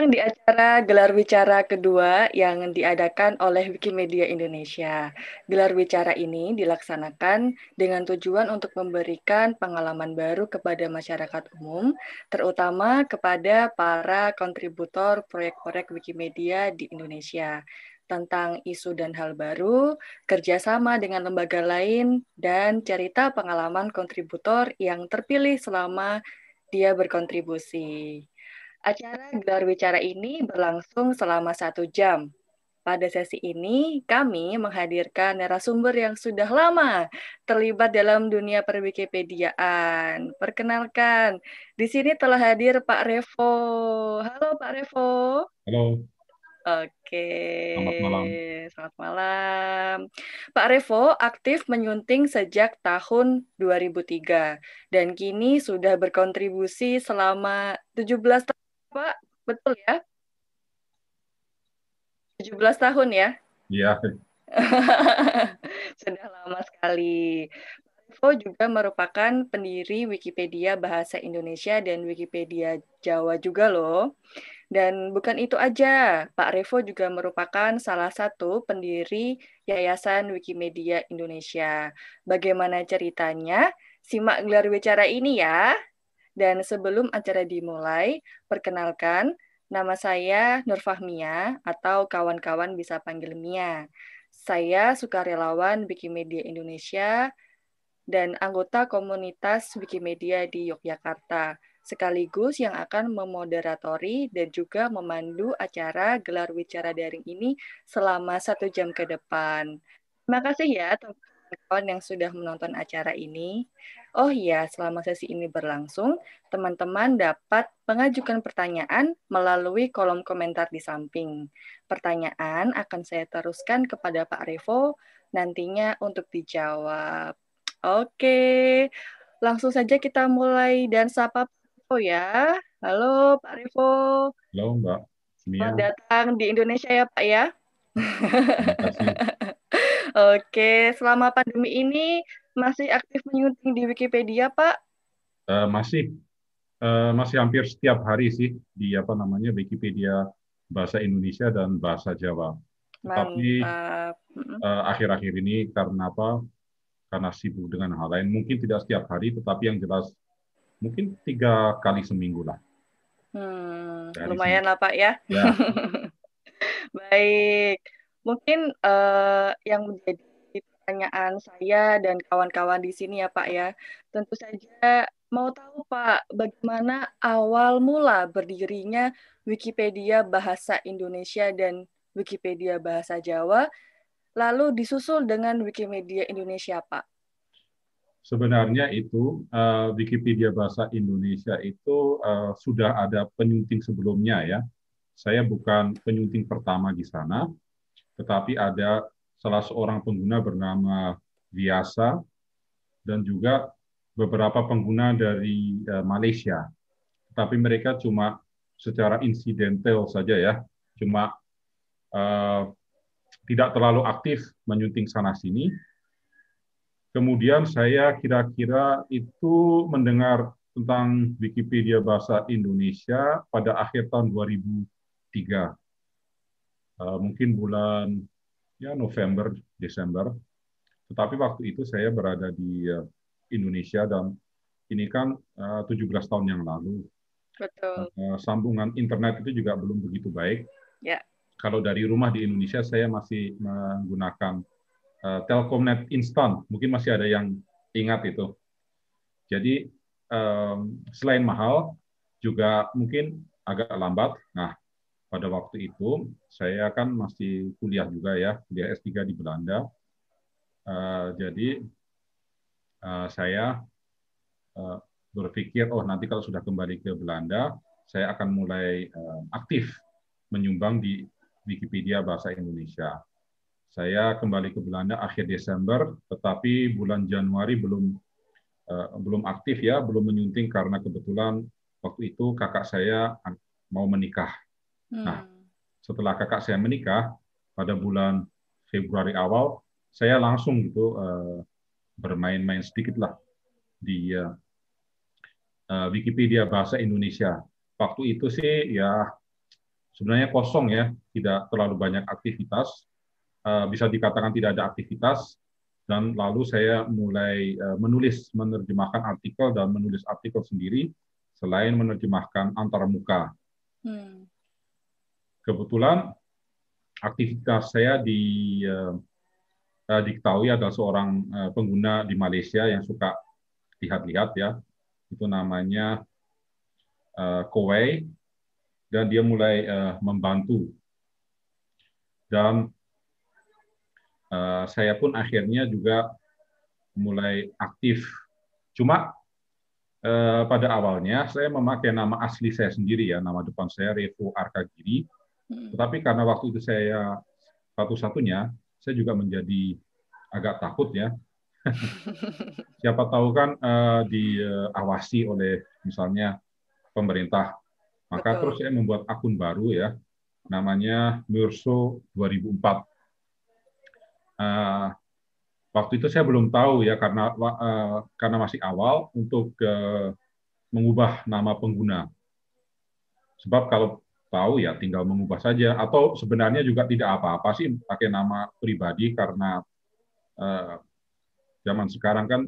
datang di acara gelar bicara kedua yang diadakan oleh Wikimedia Indonesia. Gelar bicara ini dilaksanakan dengan tujuan untuk memberikan pengalaman baru kepada masyarakat umum, terutama kepada para kontributor proyek-proyek Wikimedia di Indonesia tentang isu dan hal baru, kerjasama dengan lembaga lain, dan cerita pengalaman kontributor yang terpilih selama dia berkontribusi. Acara gelar bicara ini berlangsung selama satu jam. Pada sesi ini, kami menghadirkan narasumber yang sudah lama terlibat dalam dunia perwikipediaan. Perkenalkan, di sini telah hadir Pak Revo. Halo Pak Revo. Halo. Oke. Selamat malam. Selamat malam. Pak Revo aktif menyunting sejak tahun 2003 dan kini sudah berkontribusi selama 17 tahun Pak, betul ya? 17 tahun ya? Iya. Sudah lama sekali. Revo juga merupakan pendiri Wikipedia Bahasa Indonesia dan Wikipedia Jawa juga loh. Dan bukan itu aja, Pak Revo juga merupakan salah satu pendiri Yayasan Wikimedia Indonesia. Bagaimana ceritanya? Simak gelar bicara ini ya. Dan sebelum acara dimulai, perkenalkan, nama saya Nur Fahmia atau kawan-kawan bisa panggil Mia. Saya sukarelawan Wikimedia Indonesia dan anggota komunitas Wikimedia di Yogyakarta, sekaligus yang akan memoderatori dan juga memandu acara gelar wicara daring ini selama satu jam ke depan. Terima kasih ya teman-teman yang sudah menonton acara ini. Oh iya, selama sesi ini berlangsung, teman-teman dapat mengajukan pertanyaan melalui kolom komentar di samping. Pertanyaan akan saya teruskan kepada Pak Revo nantinya untuk dijawab. Oke, langsung saja kita mulai dan sapa Pak Revo ya. Halo Pak Revo. Halo Mbak. Selamat datang di Indonesia ya Pak ya. Terima kasih. Oke, selama pandemi ini masih aktif menyunting di Wikipedia, Pak? Uh, masih, uh, masih hampir setiap hari sih di apa namanya Wikipedia bahasa Indonesia dan bahasa Jawa. Tapi uh, akhir-akhir ini karena apa? Karena sibuk dengan hal lain, mungkin tidak setiap hari, tetapi yang jelas mungkin tiga kali seminggu lah. Hmm, lumayan lah Pak ya. ya. Baik, mungkin uh, yang menjadi pertanyaan saya dan kawan-kawan di sini ya Pak ya. Tentu saja mau tahu Pak, bagaimana awal mula berdirinya Wikipedia Bahasa Indonesia dan Wikipedia Bahasa Jawa, lalu disusul dengan Wikimedia Indonesia Pak? Sebenarnya itu uh, Wikipedia Bahasa Indonesia itu uh, sudah ada penyunting sebelumnya ya. Saya bukan penyunting pertama di sana, tetapi ada salah seorang pengguna bernama Viasa dan juga beberapa pengguna dari uh, Malaysia. Tapi mereka cuma secara insidental saja ya, cuma uh, tidak terlalu aktif menyunting sana sini. Kemudian saya kira-kira itu mendengar tentang Wikipedia bahasa Indonesia pada akhir tahun 2003. Uh, mungkin bulan ya November, Desember. Tetapi waktu itu saya berada di uh, Indonesia dan ini kan uh, 17 tahun yang lalu. Betul. Uh, sambungan internet itu juga belum begitu baik. Ya. Kalau dari rumah di Indonesia saya masih menggunakan uh, Telkomnet instan. Mungkin masih ada yang ingat itu. Jadi um, selain mahal juga mungkin agak lambat. Nah, pada waktu itu saya kan masih kuliah juga ya, kuliah S3 di Belanda. Uh, jadi uh, saya uh, berpikir, oh nanti kalau sudah kembali ke Belanda, saya akan mulai uh, aktif menyumbang di Wikipedia Bahasa Indonesia. Saya kembali ke Belanda akhir Desember, tetapi bulan Januari belum uh, belum aktif ya, belum menyunting karena kebetulan waktu itu kakak saya mau menikah Nah, hmm. setelah kakak saya menikah pada bulan Februari awal, saya langsung gitu uh, bermain-main sedikit lah di uh, uh, Wikipedia bahasa Indonesia. Waktu itu sih ya sebenarnya kosong ya, tidak terlalu banyak aktivitas, uh, bisa dikatakan tidak ada aktivitas, dan lalu saya mulai menulis, menerjemahkan artikel dan menulis artikel sendiri, selain menerjemahkan antarmuka. Hmm. Kebetulan aktivitas saya di uh, diketahui adalah seorang uh, pengguna di Malaysia yang suka lihat-lihat ya, itu namanya uh, Kowei. Dan dia mulai uh, membantu. Dan uh, saya pun akhirnya juga mulai aktif. Cuma uh, pada awalnya saya memakai nama asli saya sendiri ya. Nama depan saya Revo Arkagiri. Tetapi karena waktu itu saya satu-satunya saya juga menjadi agak takut ya siapa tahu kan uh, diawasi oleh misalnya pemerintah maka Betul. terus saya membuat akun baru ya, namanya Murso 2004. Uh, waktu itu saya belum tahu ya karena uh, karena masih awal untuk uh, mengubah nama pengguna. Sebab kalau tahu ya tinggal mengubah saja atau sebenarnya juga tidak apa-apa sih pakai nama pribadi karena uh, zaman sekarang kan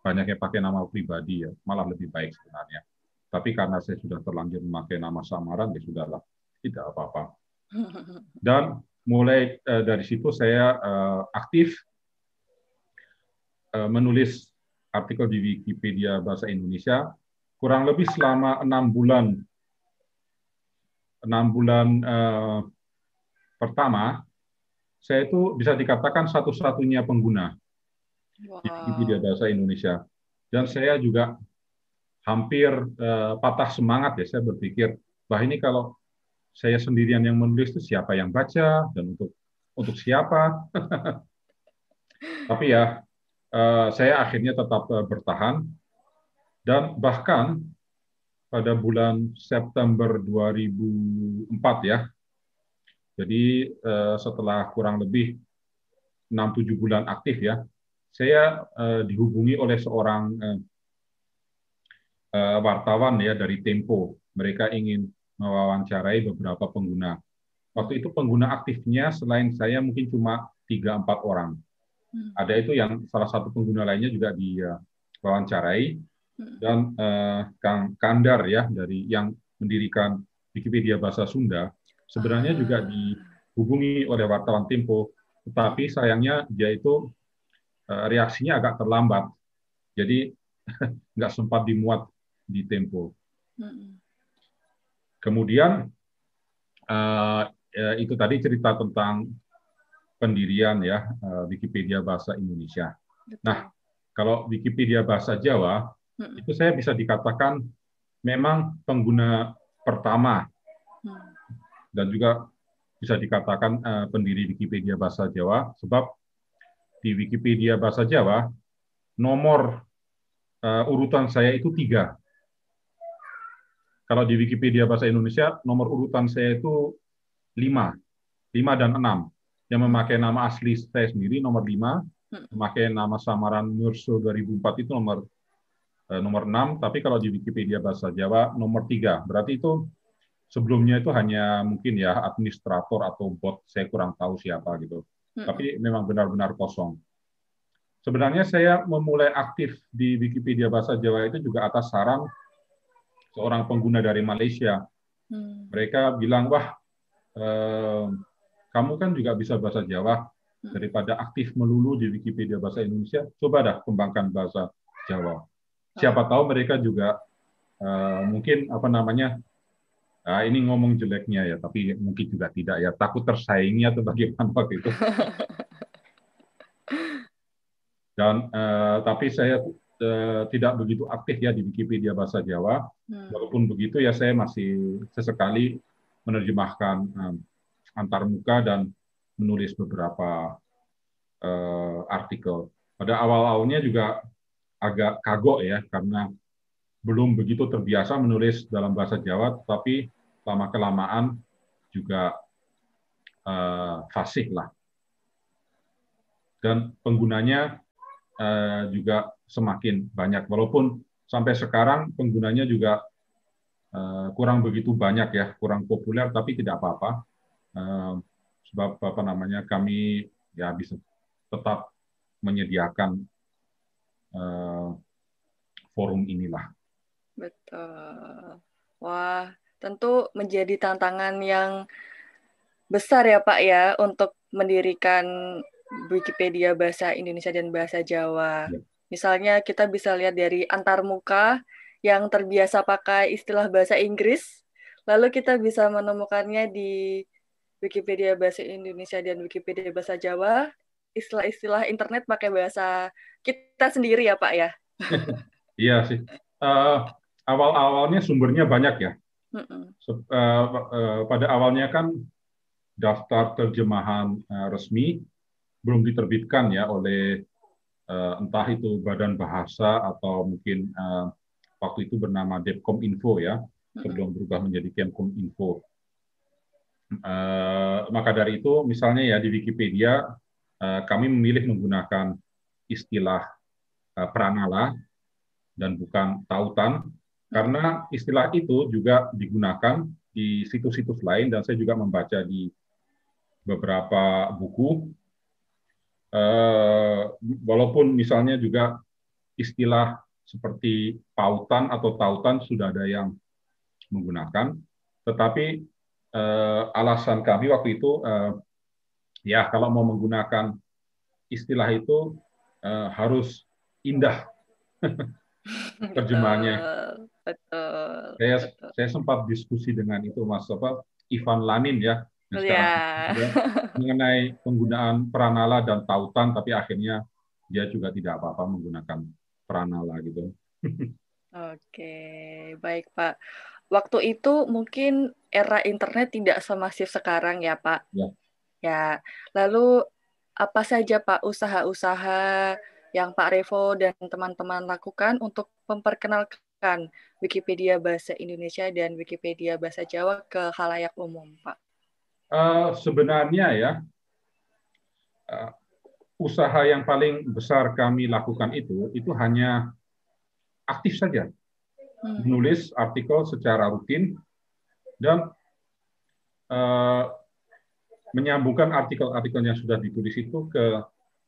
banyak yang pakai nama pribadi ya malah lebih baik sebenarnya. Tapi karena saya sudah terlanjur memakai nama samaran, ya sudahlah, tidak apa-apa. Dan mulai uh, dari situ saya uh, aktif uh, menulis artikel di Wikipedia Bahasa Indonesia, kurang lebih selama enam bulan enam bulan uh, pertama, saya itu bisa dikatakan satu-satunya pengguna wow. Wikipedia Bahasa Indonesia. Dan saya juga hampir uh, patah semangat ya saya berpikir bahwa ini kalau saya sendirian yang menulis itu siapa yang baca dan untuk untuk siapa tapi ya uh, saya akhirnya tetap uh, bertahan dan bahkan pada bulan September 2004 ya jadi uh, setelah kurang lebih 6-7 bulan aktif ya saya uh, dihubungi oleh seorang uh, uh, wartawan ya dari Tempo. Mereka ingin mewawancarai beberapa pengguna. Waktu itu pengguna aktifnya selain saya mungkin cuma tiga empat orang. Hmm. Ada itu yang salah satu pengguna lainnya juga diwawancarai hmm. Dan uh, Kang Kandar ya dari yang mendirikan Wikipedia bahasa Sunda sebenarnya ah. juga dihubungi oleh wartawan Tempo, tetapi sayangnya dia itu uh, reaksinya agak terlambat. Jadi nggak sempat dimuat di Tempo. Kemudian uh, itu tadi cerita tentang pendirian ya uh, Wikipedia bahasa Indonesia. Nah, kalau Wikipedia bahasa Jawa itu saya bisa dikatakan memang pengguna pertama mm. dan juga bisa dikatakan uh, pendiri Wikipedia bahasa Jawa sebab di Wikipedia bahasa Jawa nomor uh, urutan saya itu tiga kalau di Wikipedia bahasa Indonesia nomor urutan saya itu 5, 5 dan 6. Yang memakai nama asli saya sendiri nomor 5, hmm. memakai nama samaran Murso 2004 itu nomor nomor 6, tapi kalau di Wikipedia bahasa Jawa nomor 3. Berarti itu sebelumnya itu hanya mungkin ya administrator atau bot, saya kurang tahu siapa gitu. Hmm. Tapi memang benar-benar kosong. Sebenarnya saya memulai aktif di Wikipedia bahasa Jawa itu juga atas saran seorang pengguna dari Malaysia. Hmm. Mereka bilang, wah, eh, kamu kan juga bisa bahasa Jawa hmm. daripada aktif melulu di Wikipedia bahasa Indonesia. Coba dah kembangkan bahasa Jawa. Siapa tahu mereka juga eh, mungkin apa namanya Nah, ini ngomong jeleknya ya, tapi mungkin juga tidak ya. Takut tersaingi atau bagaimana waktu itu. Dan eh, tapi saya Eh, tidak begitu aktif ya di Wikipedia bahasa Jawa. Hmm. Walaupun begitu ya saya masih sesekali menerjemahkan um, antar muka dan menulis beberapa uh, artikel. Pada awal-awalnya juga agak kagok ya karena belum begitu terbiasa menulis dalam bahasa Jawa, tapi lama kelamaan juga uh, fasih lah. Dan penggunanya uh, juga semakin banyak. Walaupun sampai sekarang penggunanya juga uh, kurang begitu banyak ya, kurang populer tapi tidak apa-apa. Uh, sebab apa namanya kami ya bisa tetap menyediakan uh, forum inilah. Betul. Wah, tentu menjadi tantangan yang besar ya Pak ya untuk mendirikan Wikipedia bahasa Indonesia dan bahasa Jawa. Ya. Misalnya kita bisa lihat dari antarmuka yang terbiasa pakai istilah bahasa Inggris, lalu kita bisa menemukannya di Wikipedia bahasa Indonesia dan Wikipedia bahasa Jawa, istilah-istilah internet pakai bahasa kita sendiri ya Pak ya. iya sih. Uh, awal-awalnya sumbernya banyak ya. Uh -uh. Uh, uh, pada awalnya kan daftar terjemahan uh, resmi belum diterbitkan ya oleh uh, entah itu badan bahasa atau mungkin uh, waktu itu bernama Depkom Info ya sebelum berubah menjadi Kemkom Info. Uh, maka dari itu misalnya ya di Wikipedia kami memilih menggunakan istilah uh, pranala dan bukan tautan karena istilah itu juga digunakan di situs-situs lain dan saya juga membaca di beberapa buku. Uh, walaupun misalnya juga istilah seperti pautan atau tautan sudah ada yang menggunakan, tetapi alasan kami waktu itu ya kalau mau menggunakan istilah itu uh, harus indah terjemahannya. Betul. Saya betul. saya sempat diskusi dengan itu Mas apa Ivan Lanin ya, ya. mengenai penggunaan pranala dan tautan, tapi akhirnya dia juga tidak apa-apa menggunakan pranala gitu. Oke, baik Pak. Waktu itu mungkin era internet tidak semasif sekarang ya Pak. Ya. Ya. Lalu apa saja Pak usaha-usaha yang Pak Revo dan teman-teman lakukan untuk memperkenalkan Wikipedia bahasa Indonesia dan Wikipedia bahasa Jawa ke halayak umum, Pak? Uh, sebenarnya ya uh, usaha yang paling besar kami lakukan itu itu hanya aktif saja hmm. menulis artikel secara rutin dan uh, menyambungkan artikel-artikel yang sudah ditulis itu ke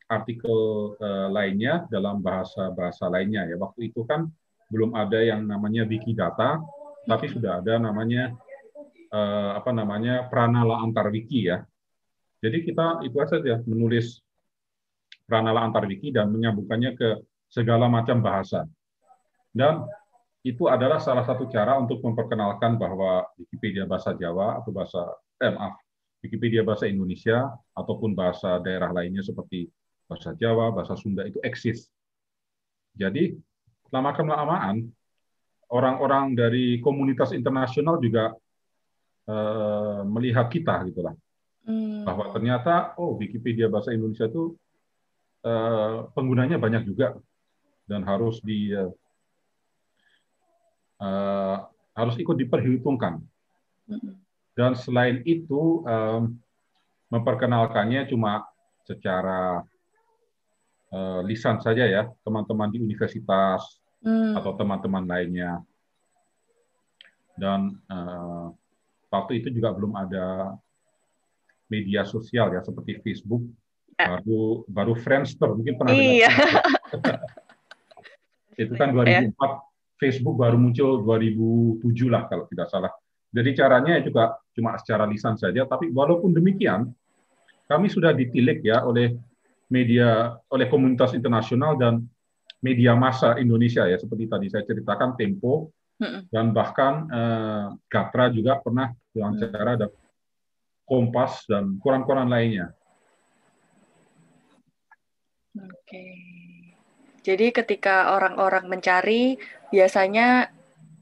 artikel uh, lainnya dalam bahasa-bahasa lainnya ya waktu itu kan belum ada yang namanya Wikidata tapi sudah ada namanya uh, apa namanya Pranala antar wiki ya jadi kita itu saja menulis Pranala antar wiki dan menyambungkannya ke segala macam bahasa. Dan itu adalah salah satu cara untuk memperkenalkan bahwa Wikipedia bahasa Jawa atau bahasa eh, maaf, Wikipedia bahasa Indonesia ataupun bahasa daerah lainnya seperti bahasa Jawa, bahasa Sunda itu eksis. Jadi lama kelamaan orang-orang dari komunitas internasional juga eh, melihat kita gitulah hmm. bahwa ternyata oh Wikipedia bahasa Indonesia itu Eh, penggunanya banyak juga dan harus di uh, harus ikut diperhitungkan. Dan selain itu um, memperkenalkannya cuma secara uh, lisan saja ya teman-teman di universitas hmm. atau teman-teman lainnya. Dan uh, waktu itu juga belum ada media sosial ya seperti Facebook baru baru Friendster mungkin pernah iya. itu kan 2004 ya. Facebook baru muncul 2007 lah kalau tidak salah jadi caranya juga cuma secara lisan saja. Tapi walaupun demikian kami sudah ditilik ya oleh media oleh komunitas internasional dan media massa Indonesia ya. Seperti tadi saya ceritakan Tempo dan bahkan eh, Gatra juga pernah diwawancara dan Kompas dan koran-koran lainnya. Oke. Jadi ketika orang-orang mencari, biasanya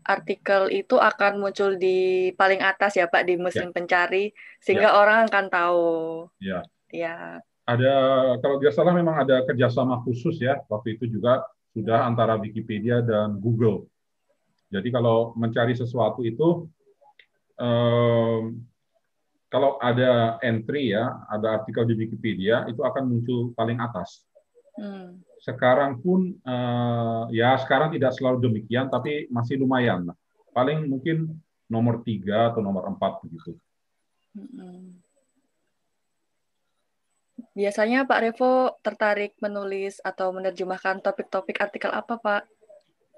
artikel itu akan muncul di paling atas ya Pak di mesin ya. pencari sehingga ya. orang akan tahu. Ya. Ya. Ada kalau tidak salah memang ada kerjasama khusus ya waktu itu juga sudah antara Wikipedia dan Google. Jadi kalau mencari sesuatu itu um, kalau ada entry ya, ada artikel di Wikipedia itu akan muncul paling atas. Hmm. Sekarang pun uh, ya sekarang tidak selalu demikian, tapi masih lumayan. paling mungkin nomor tiga atau nomor empat begitu. Biasanya Pak Revo tertarik menulis atau menerjemahkan topik-topik artikel apa, Pak?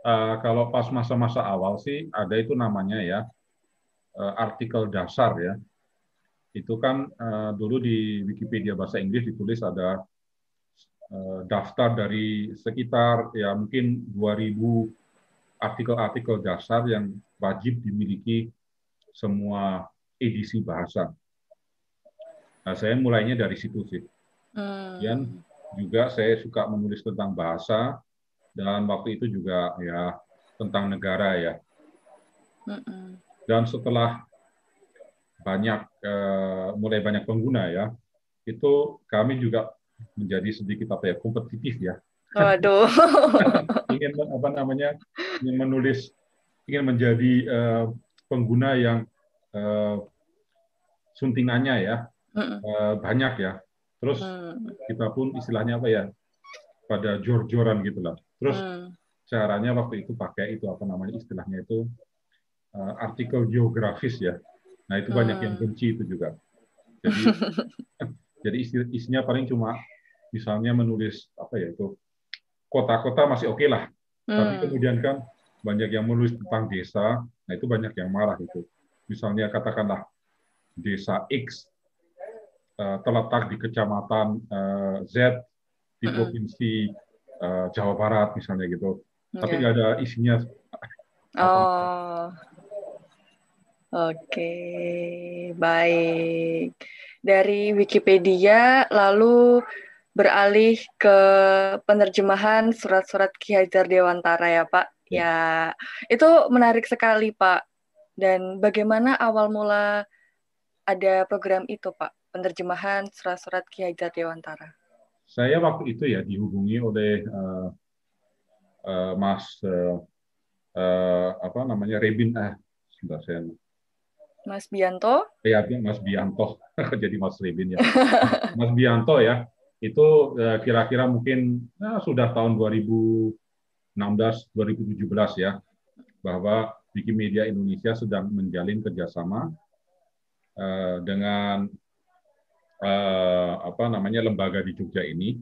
Uh, kalau pas masa-masa awal sih ada itu namanya ya uh, artikel dasar ya. Itu kan uh, dulu di Wikipedia bahasa Inggris ditulis ada daftar dari sekitar ya mungkin 2000 artikel-artikel dasar yang wajib dimiliki semua edisi bahasa. Nah, saya mulainya dari situ sih. Kemudian juga saya suka menulis tentang bahasa dan waktu itu juga ya tentang negara ya. Dan setelah banyak uh, mulai banyak pengguna ya, itu kami juga menjadi sedikit apa ya kompetitif ya. Waduh. ingin apa namanya ingin menulis ingin menjadi uh, pengguna yang uh, suntingannya ya uh, banyak ya. Terus mm. kita pun istilahnya apa ya pada jor-joran gitulah. Terus mm. caranya waktu itu pakai itu apa namanya istilahnya itu uh, artikel geografis ya. Nah itu banyak yang mm. benci itu juga. Jadi jadi isinya paling cuma misalnya menulis apa ya itu kota-kota masih oke okay lah. Tapi kemudian kan banyak yang menulis tentang desa, nah itu banyak yang marah itu. Misalnya katakanlah desa X uh, terletak di kecamatan uh, Z di provinsi uh, Jawa Barat misalnya gitu, yeah. tapi nggak ada isinya. Oh, oke, baik. Dari Wikipedia lalu beralih ke penerjemahan surat-surat Ki Hajar Dewantara ya Pak. Ya. ya, itu menarik sekali Pak. Dan bagaimana awal mula ada program itu, Pak, penerjemahan surat-surat Ki Hajar Dewantara? Saya waktu itu ya dihubungi oleh uh, uh, Mas uh, uh, apa namanya Rebin ah sebentar saya Mas Bianto? Iya, Mas Bianto. Jadi Mas Rebin ya. Mas Bianto ya. Itu kira-kira uh, mungkin nah, sudah tahun 2016 2017 ya bahwa Wikimedia Indonesia sedang menjalin kerjasama uh, dengan uh, apa namanya lembaga di Jogja ini.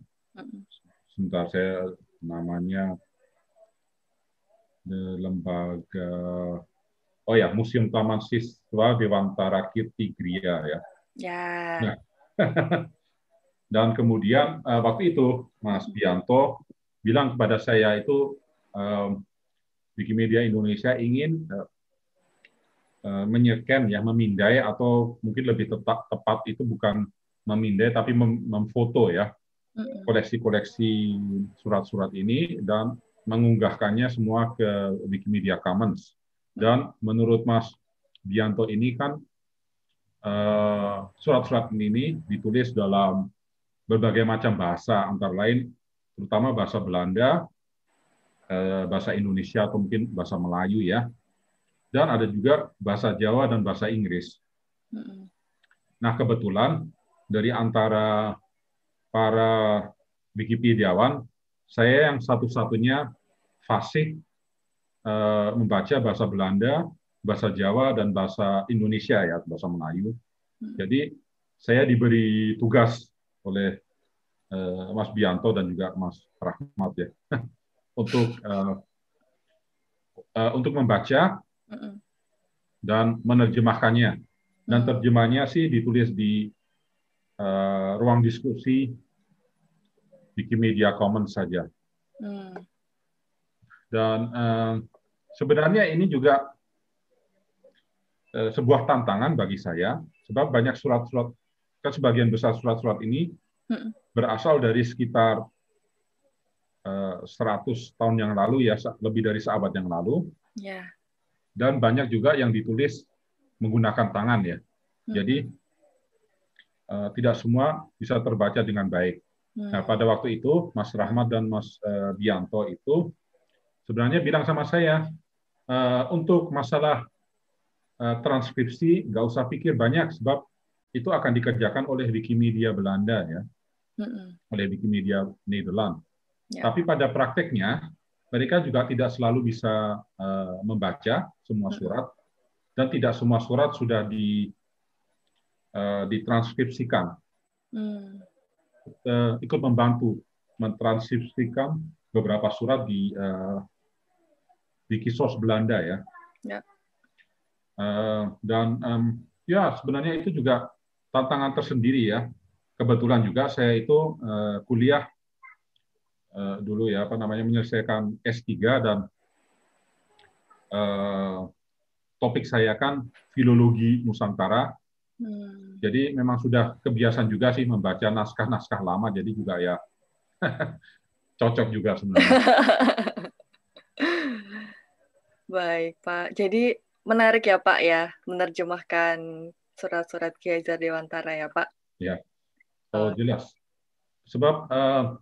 Sebentar saya namanya lembaga oh ya Museum Taman Siswa Dewantara Kirti Gria ya. Ya. Nah, dan kemudian uh, waktu itu Mas Bianto bilang kepada saya itu um, Wikimedia Indonesia ingin uh, Eh, menyeken ya memindai atau mungkin lebih tepat tepat itu bukan memindai tapi mem memfoto ya koleksi-koleksi surat-surat ini dan mengunggahkannya semua ke Wikimedia Commons dan menurut Mas Bianto ini kan eh, surat-surat uh, ini ditulis dalam berbagai macam bahasa antara lain terutama bahasa Belanda uh, bahasa Indonesia atau mungkin bahasa Melayu ya dan ada juga bahasa Jawa dan bahasa Inggris. Nah, kebetulan dari antara para Wikipediawan, saya yang satu-satunya fasih membaca bahasa Belanda, bahasa Jawa, dan bahasa Indonesia ya, bahasa Melayu. Jadi saya diberi tugas oleh eh, Mas Bianto dan juga Mas Rahmat ya untuk uh, uh, untuk membaca dan menerjemahkannya. Dan mm. terjemahnya sih ditulis di uh, ruang diskusi Wikimedia Commons saja. Dan uh, sebenarnya ini juga uh, sebuah tantangan bagi saya, sebab banyak surat-surat, kan sebagian besar surat-surat ini mm. berasal dari sekitar uh, 100 tahun yang lalu ya, lebih dari seabad yang lalu. Yeah dan banyak juga yang ditulis menggunakan tangan ya. Hmm. Jadi uh, tidak semua bisa terbaca dengan baik. Hmm. Nah, pada waktu itu Mas Rahmat dan Mas Bianto itu sebenarnya bilang sama saya uh, untuk masalah uh, transkripsi nggak usah pikir banyak sebab itu akan dikerjakan oleh Wikimedia Belanda ya, hmm. oleh Wikimedia Nederland. Ya. Tapi pada prakteknya mereka juga tidak selalu bisa uh, membaca semua surat dan tidak semua surat sudah di uh, ditranskripsikan. Hmm. Uh, ikut membantu mentranskripsikan beberapa surat di uh, di kisos Belanda ya. ya. Uh, dan um, ya sebenarnya itu juga tantangan tersendiri ya. Kebetulan juga saya itu uh, kuliah uh, dulu ya apa namanya menyelesaikan S3 dan uh, topik saya kan filologi Nusantara. Hmm. Jadi memang sudah kebiasaan juga sih membaca naskah-naskah lama jadi juga ya cocok juga sebenarnya. Baik, Pak. Jadi menarik ya, Pak ya, menerjemahkan surat-surat Ki Hajar Dewantara ya, Pak? Ya. Oh, jelas. Sebab uh,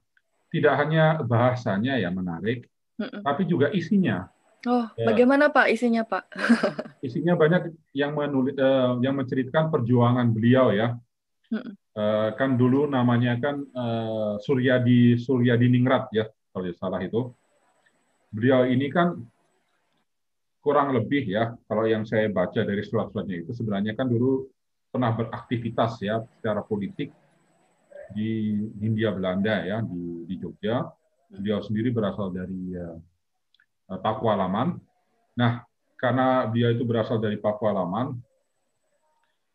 tidak hanya bahasanya yang menarik, mm -mm. tapi juga isinya. Oh, ya. bagaimana Pak isinya, Pak? isinya banyak yang menulis, uh, yang menceritakan perjuangan beliau ya. Mm Uh, kan dulu namanya kan uh, Suryadi Suryadi Ningrat ya, kalau salah itu. Beliau ini kan kurang lebih ya kalau yang saya baca dari surat-suratnya itu sebenarnya kan dulu pernah beraktivitas ya secara politik di Hindia Belanda ya di, di Jogja. Beliau sendiri berasal dari uh, Pakualaman. Nah, karena dia itu berasal dari Pakualaman,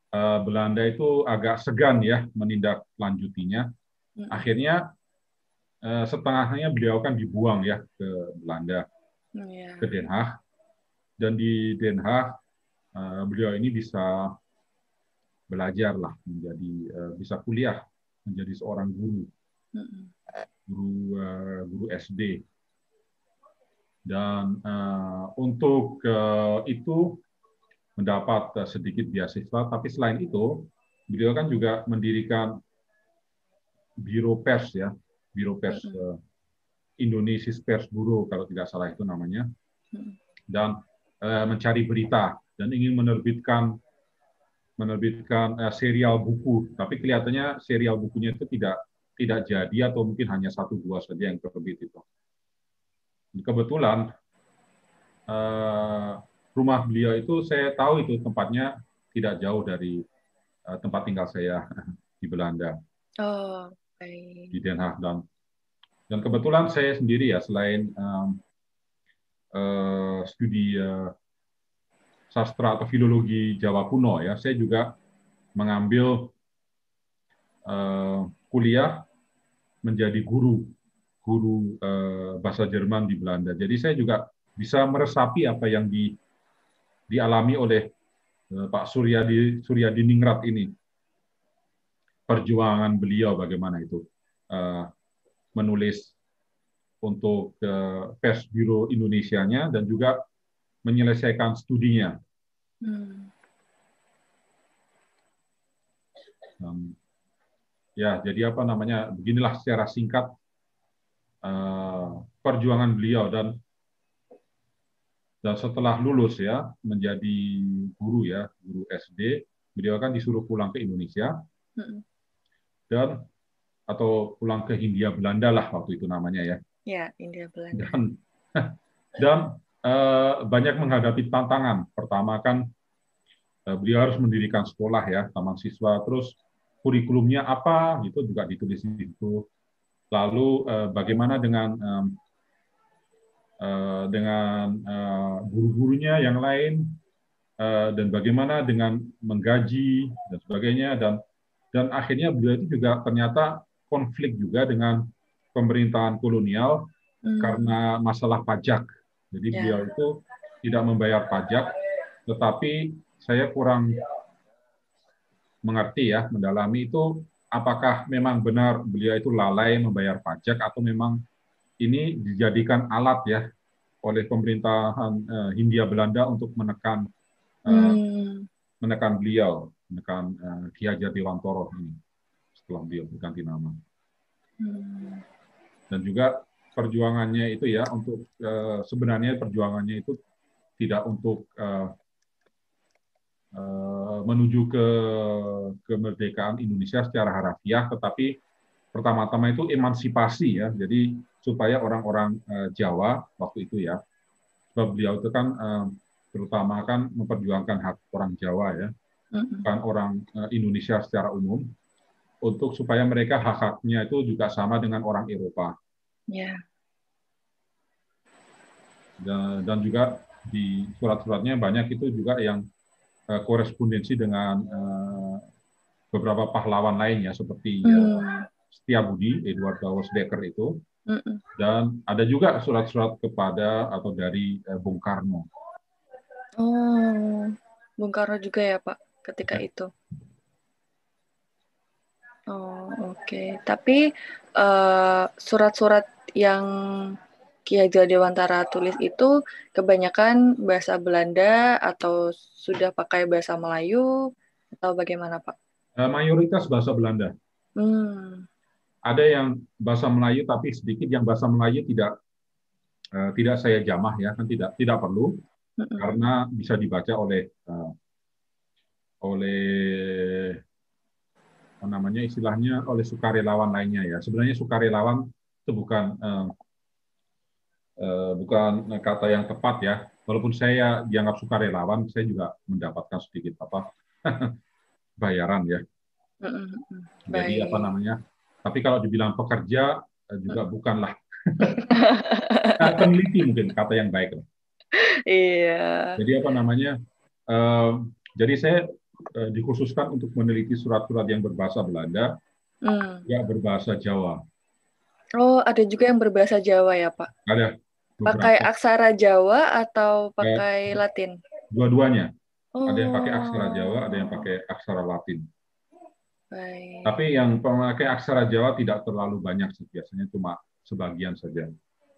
uh, Belanda itu agak segan ya menindaklanjutinya. Hmm. Akhirnya uh, setengahnya beliau kan dibuang ya ke Belanda, yeah. ke Den Haag dan di Den Haag uh, beliau ini bisa belajar lah menjadi uh, bisa kuliah menjadi seorang guru. Guru uh, guru SD dan uh, untuk uh, itu mendapat uh, sedikit beasiswa. Tapi selain itu beliau kan juga mendirikan biro pers ya. Biro pers uh, Indonesia Pers Bureau kalau tidak salah itu namanya. Dan Eh, mencari berita dan ingin menerbitkan menerbitkan uh, serial buku, tapi kelihatannya serial bukunya itu tidak tidak jadi atau mungkin hanya satu dua saja yang terbit itu. Kebetulan uh, rumah beliau itu saya tahu itu tempatnya tidak jauh dari uh, tempat tinggal saya di Belanda. Oh, baik. Di Den Haag dan dan kebetulan saya sendiri ya selain um, uh, studi uh, sastra atau filologi Jawa kuno ya, saya juga mengambil uh, kuliah menjadi guru guru uh, bahasa Jerman di Belanda. Jadi saya juga bisa meresapi apa yang di, dialami oleh uh, Pak Suryadi Suryadi Ningrat ini. Perjuangan beliau bagaimana itu uh, menulis untuk pers Biro Indonesianya dan juga menyelesaikan studinya. Hmm. Um, ya, jadi apa namanya? Beginilah secara singkat uh, perjuangan beliau dan dan setelah lulus ya menjadi guru ya guru SD, beliau kan disuruh pulang ke Indonesia hmm. dan atau pulang ke Hindia Belanda lah waktu itu namanya ya. Ya, India Belanda. Dan, uh, banyak menghadapi tantangan. Pertama kan uh, beliau harus mendirikan sekolah ya, taman siswa. Terus kurikulumnya apa, gitu juga ditulis di situ. Lalu uh, bagaimana dengan um, dengan guru-gurunya yang lain dan bagaimana dengan menggaji dan sebagainya dan dan akhirnya beliau itu juga ternyata konflik juga dengan pemerintahan kolonial hmm. karena masalah pajak. Jadi yeah. beliau itu tidak membayar pajak, tetapi saya kurang mengerti ya, mendalami itu apakah memang benar beliau itu lalai membayar pajak atau memang ini dijadikan alat ya oleh pemerintahan uh, Hindia Belanda untuk menekan uh, hmm. menekan beliau, menekan uh, Ki Hajar Dewantoro ini setelah beliau berganti nama. Hmm dan juga perjuangannya itu ya untuk uh, sebenarnya perjuangannya itu tidak untuk uh, uh, menuju ke kemerdekaan Indonesia secara harafiah, tetapi pertama-tama itu emansipasi ya. Jadi supaya orang-orang uh, Jawa waktu itu ya, sebab beliau itu kan uh, terutama kan memperjuangkan hak orang Jawa ya, bukan orang uh, Indonesia secara umum, untuk supaya mereka hak-haknya itu juga sama dengan orang Eropa. Yeah. Dan, dan juga di surat-suratnya banyak itu juga yang uh, korespondensi dengan uh, beberapa pahlawan lainnya seperti mm. uh, Setiabudi, Edward Dawes Dekker itu, dan ada juga surat-surat kepada atau dari uh, Bung Karno. Oh, Bung Karno juga ya Pak ketika ya. itu. Oh oke, okay. tapi surat-surat uh, yang Ki Hajar Dewantara tulis itu kebanyakan bahasa Belanda atau sudah pakai bahasa Melayu atau bagaimana Pak? Eh, mayoritas bahasa Belanda. Hmm. Ada yang bahasa Melayu tapi sedikit yang bahasa Melayu tidak uh, tidak saya jamah ya kan tidak tidak perlu hmm. karena bisa dibaca oleh uh, oleh apa namanya istilahnya oleh sukarelawan lainnya ya. Sebenarnya sukarelawan itu bukan uh, Eh, bukan kata yang tepat ya. Walaupun saya dianggap sukarelawan, saya juga mendapatkan sedikit apa bayaran ya. Jadi apa namanya? Tapi kalau dibilang pekerja eh, juga bukanlah. Nah, peneliti mungkin kata yang baik. Iya. Jadi apa namanya? jadi saya eh, dikhususkan untuk meneliti surat-surat yang berbahasa Belanda, hmm. ya berbahasa Jawa. Oh, ada juga yang berbahasa Jawa ya, Pak? Ada. Pakai aksara Jawa atau pakai ya, Latin? Dua-duanya. Oh. Ada yang pakai aksara Jawa, ada yang pakai aksara Latin. Baik. Tapi yang pemakai aksara Jawa tidak terlalu banyak sih, biasanya cuma sebagian saja.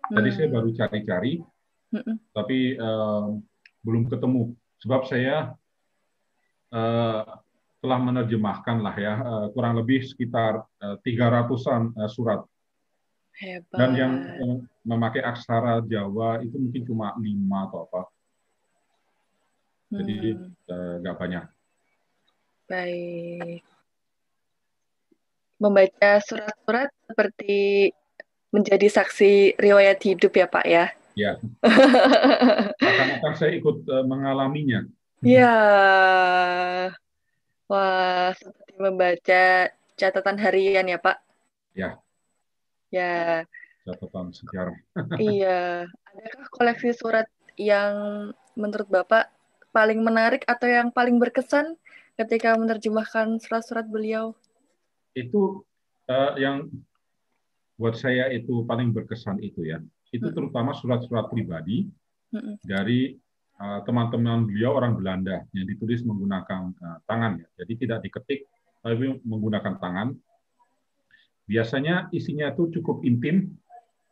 Tadi hmm. saya baru cari-cari, hmm. tapi uh, belum ketemu. Sebab saya telah menerjemahkan lah ya, uh, kurang lebih sekitar tiga uh, ratusan uh, surat Hebat. Dan yang memakai aksara Jawa itu mungkin cuma lima atau apa. Jadi hmm. Eh, nggak hmm. banyak. Baik. Membaca surat-surat seperti menjadi saksi riwayat hidup ya Pak ya? Ya. Akan-akan saya ikut mengalaminya. Ya. Wah, seperti membaca catatan harian ya Pak? Ya. Ya. Catatan sejarah. iya. Adakah koleksi surat yang menurut Bapak paling menarik atau yang paling berkesan ketika menerjemahkan surat-surat beliau? Itu uh, yang buat saya itu paling berkesan itu ya. Itu hmm. terutama surat-surat pribadi hmm. dari teman-teman beliau orang Belanda yang ditulis menggunakan uh, tangan ya. Jadi tidak diketik tapi menggunakan tangan biasanya isinya itu cukup intim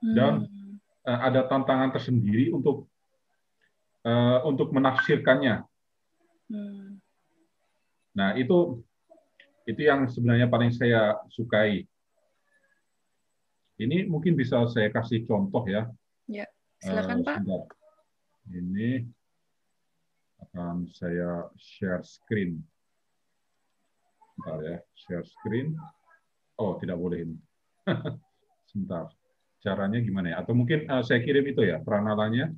dan hmm. uh, ada tantangan tersendiri untuk untuk menafsirkannya. Hmm. Nah itu itu yang sebenarnya paling saya sukai. Ini mungkin bisa saya kasih contoh ya. Ya, silakan uh, Pak. Ini akan saya share screen. Bentar ya, share screen. Oh, tidak boleh ini. Sebentar. Caranya gimana ya? Atau mungkin uh, saya kirim itu ya, peranalannya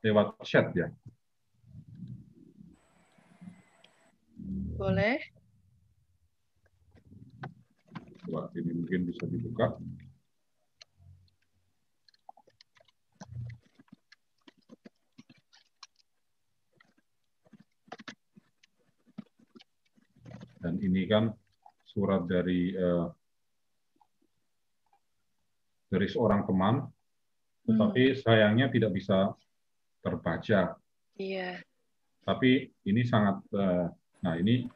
lewat chat ya. Boleh. Coba ini mungkin bisa dibuka. Dan ini kan surat dari uh, dari seorang teman, tetapi hmm. sayangnya tidak bisa terbaca. Iya. Tapi ini sangat, uh, nah ini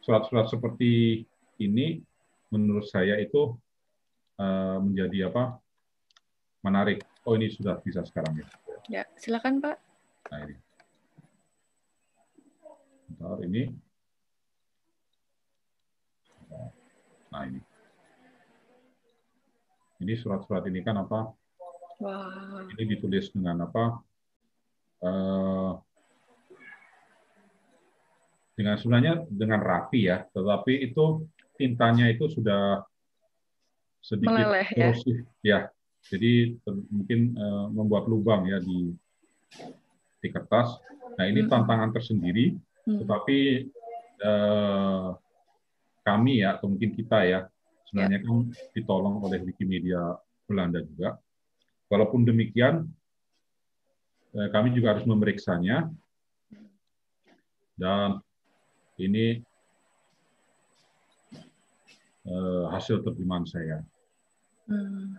surat-surat seperti ini menurut saya itu uh, menjadi apa? Menarik. Oh ini sudah bisa sekarang ya. Ya, silakan Pak. Nah ini. Bentar, ini Nah ini. Ini surat-surat ini kan apa? Wow. Ini ditulis dengan apa? Uh, dengan sebenarnya dengan rapi ya, tetapi itu tintanya itu sudah sedikit Meleleh, ya? ya. Jadi mungkin uh, membuat lubang ya di di kertas. Nah ini hmm. tantangan tersendiri, hmm. tetapi uh, kami ya atau mungkin kita ya sebenarnya ya. kan ditolong oleh Wikimedia Belanda juga. Walaupun demikian, eh, kami juga harus memeriksanya dan ini uh, hasil terjemahan saya. Hmm.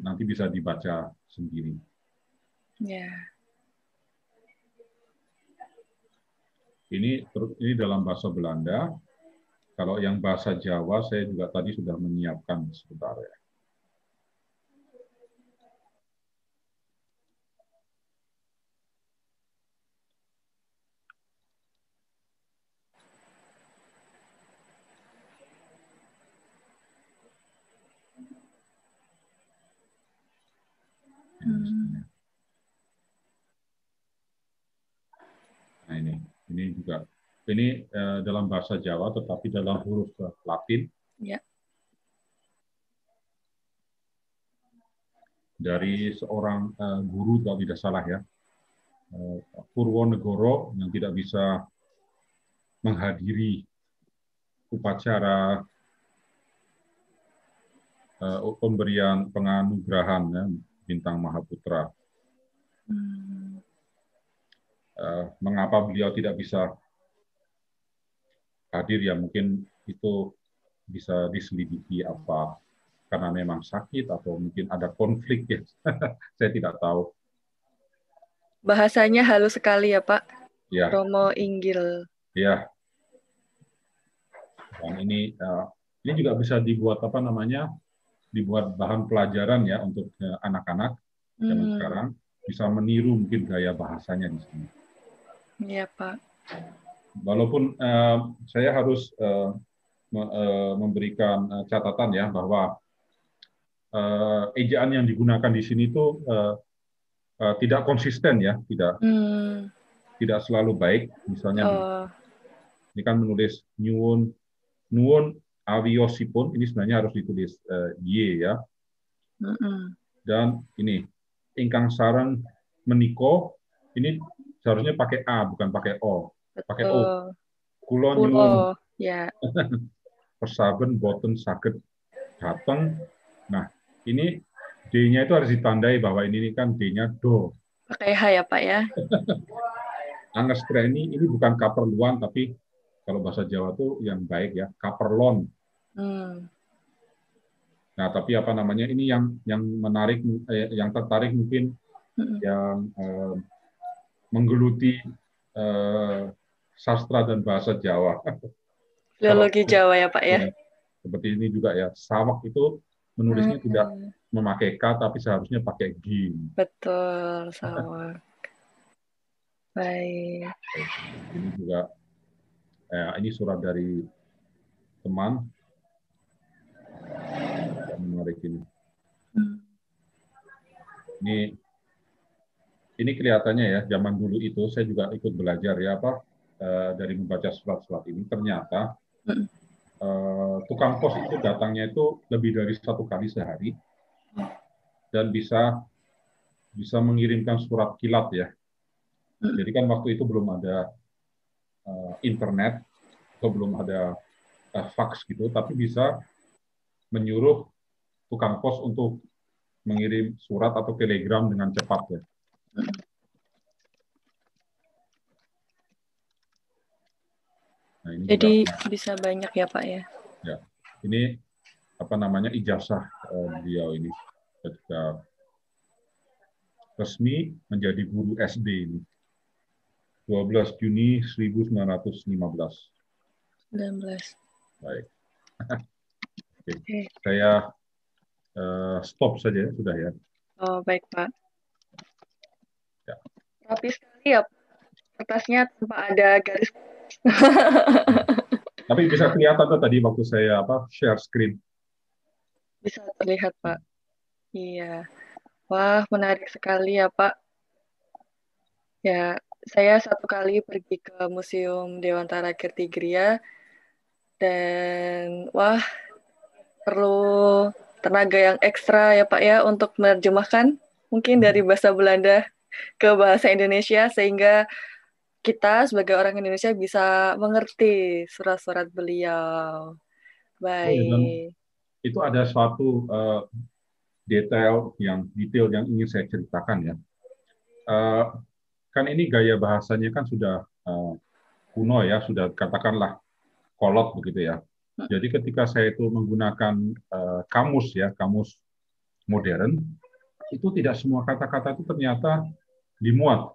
Nanti bisa dibaca sendiri. Ya. Yeah. Ini ini dalam bahasa Belanda. Kalau yang bahasa Jawa saya juga tadi sudah menyiapkan sebentar ya. Nah ini, ini juga ini uh, dalam bahasa Jawa tetapi dalam huruf Latin. Ya. Dari seorang uh, guru kalau tidak salah ya, uh, Purwonegoro yang tidak bisa menghadiri upacara uh, pemberian penganugerahan ya, bintang Mahaputra. Hmm. Uh, mengapa beliau tidak bisa hadir ya mungkin itu bisa diselidiki apa karena memang sakit atau mungkin ada konflik ya. Saya tidak tahu. Bahasanya halus sekali ya Pak. Ya. Romo Inggil. Ya. Dan ini uh, ini juga bisa dibuat apa namanya dibuat bahan pelajaran ya untuk eh, anak-anak uh, zaman hmm. sekarang. Bisa meniru mungkin gaya bahasanya di sini. Iya Pak walaupun uh, saya harus uh, me, uh, memberikan uh, catatan ya bahwa uh, ejaan yang digunakan di sini itu uh, uh, tidak konsisten ya, tidak hmm. tidak selalu baik. Misalnya oh. ini kan menulis nyuwun nuwun awiosipun ini sebenarnya harus ditulis uh, y ya. Mm -mm. Dan ini ingkang sarang meniko ini seharusnya pakai a bukan pakai o pakai O. Kulon nyuwun. Ya. Persaben boten sakit datang. Nah, ini D-nya itu harus ditandai bahwa ini kan D-nya do. Pakai H ya, Pak ya. Anges ini ini bukan kaperluan tapi kalau bahasa Jawa tuh yang baik ya, kaperlon. Hmm. Nah, tapi apa namanya ini yang yang menarik, eh, yang tertarik mungkin hmm. yang eh, menggeluti eh, sastra dan bahasa Jawa. Filologi Jawa ya Pak ya. ya. Seperti ini juga ya. Sawak itu menulisnya hmm. tidak memakai K tapi seharusnya pakai G. Betul, sawak. Baik. Ini juga eh, ini surat dari teman menarik ini. Ini ini kelihatannya ya zaman dulu itu saya juga ikut belajar ya apa dari membaca surat-surat ini ternyata uh, tukang pos itu datangnya itu lebih dari satu kali sehari dan bisa bisa mengirimkan surat kilat ya. Jadi kan waktu itu belum ada uh, internet atau belum ada uh, fax gitu, tapi bisa menyuruh tukang pos untuk mengirim surat atau telegram dengan cepat ya. Ini Jadi juga, bisa banyak ya Pak ya? Ya, ini apa namanya ijazah uh, beliau ini ketika resmi menjadi guru SD ini. 12 Juni 1915. 19. Baik. Oke. Okay. Saya uh, stop saja sudah ya. Oh, baik, Pak. Ya. Rapi sekali ya kertasnya tanpa ada garis Tapi bisa kelihatan tuh tadi waktu saya apa share screen. Bisa terlihat Pak. Iya. Wah menarik sekali ya Pak. Ya saya satu kali pergi ke Museum Dewantara Kertigria dan wah perlu tenaga yang ekstra ya Pak ya untuk menerjemahkan mungkin dari bahasa Belanda ke bahasa Indonesia sehingga kita sebagai orang Indonesia bisa mengerti surat-surat beliau. Baik. Oh, itu ada suatu uh, detail yang detail yang ingin saya ceritakan ya. Uh, kan ini gaya bahasanya kan sudah uh, kuno ya, sudah katakanlah kolot begitu ya. Hmm. Jadi ketika saya itu menggunakan uh, kamus ya, kamus modern, itu tidak semua kata-kata itu ternyata dimuat.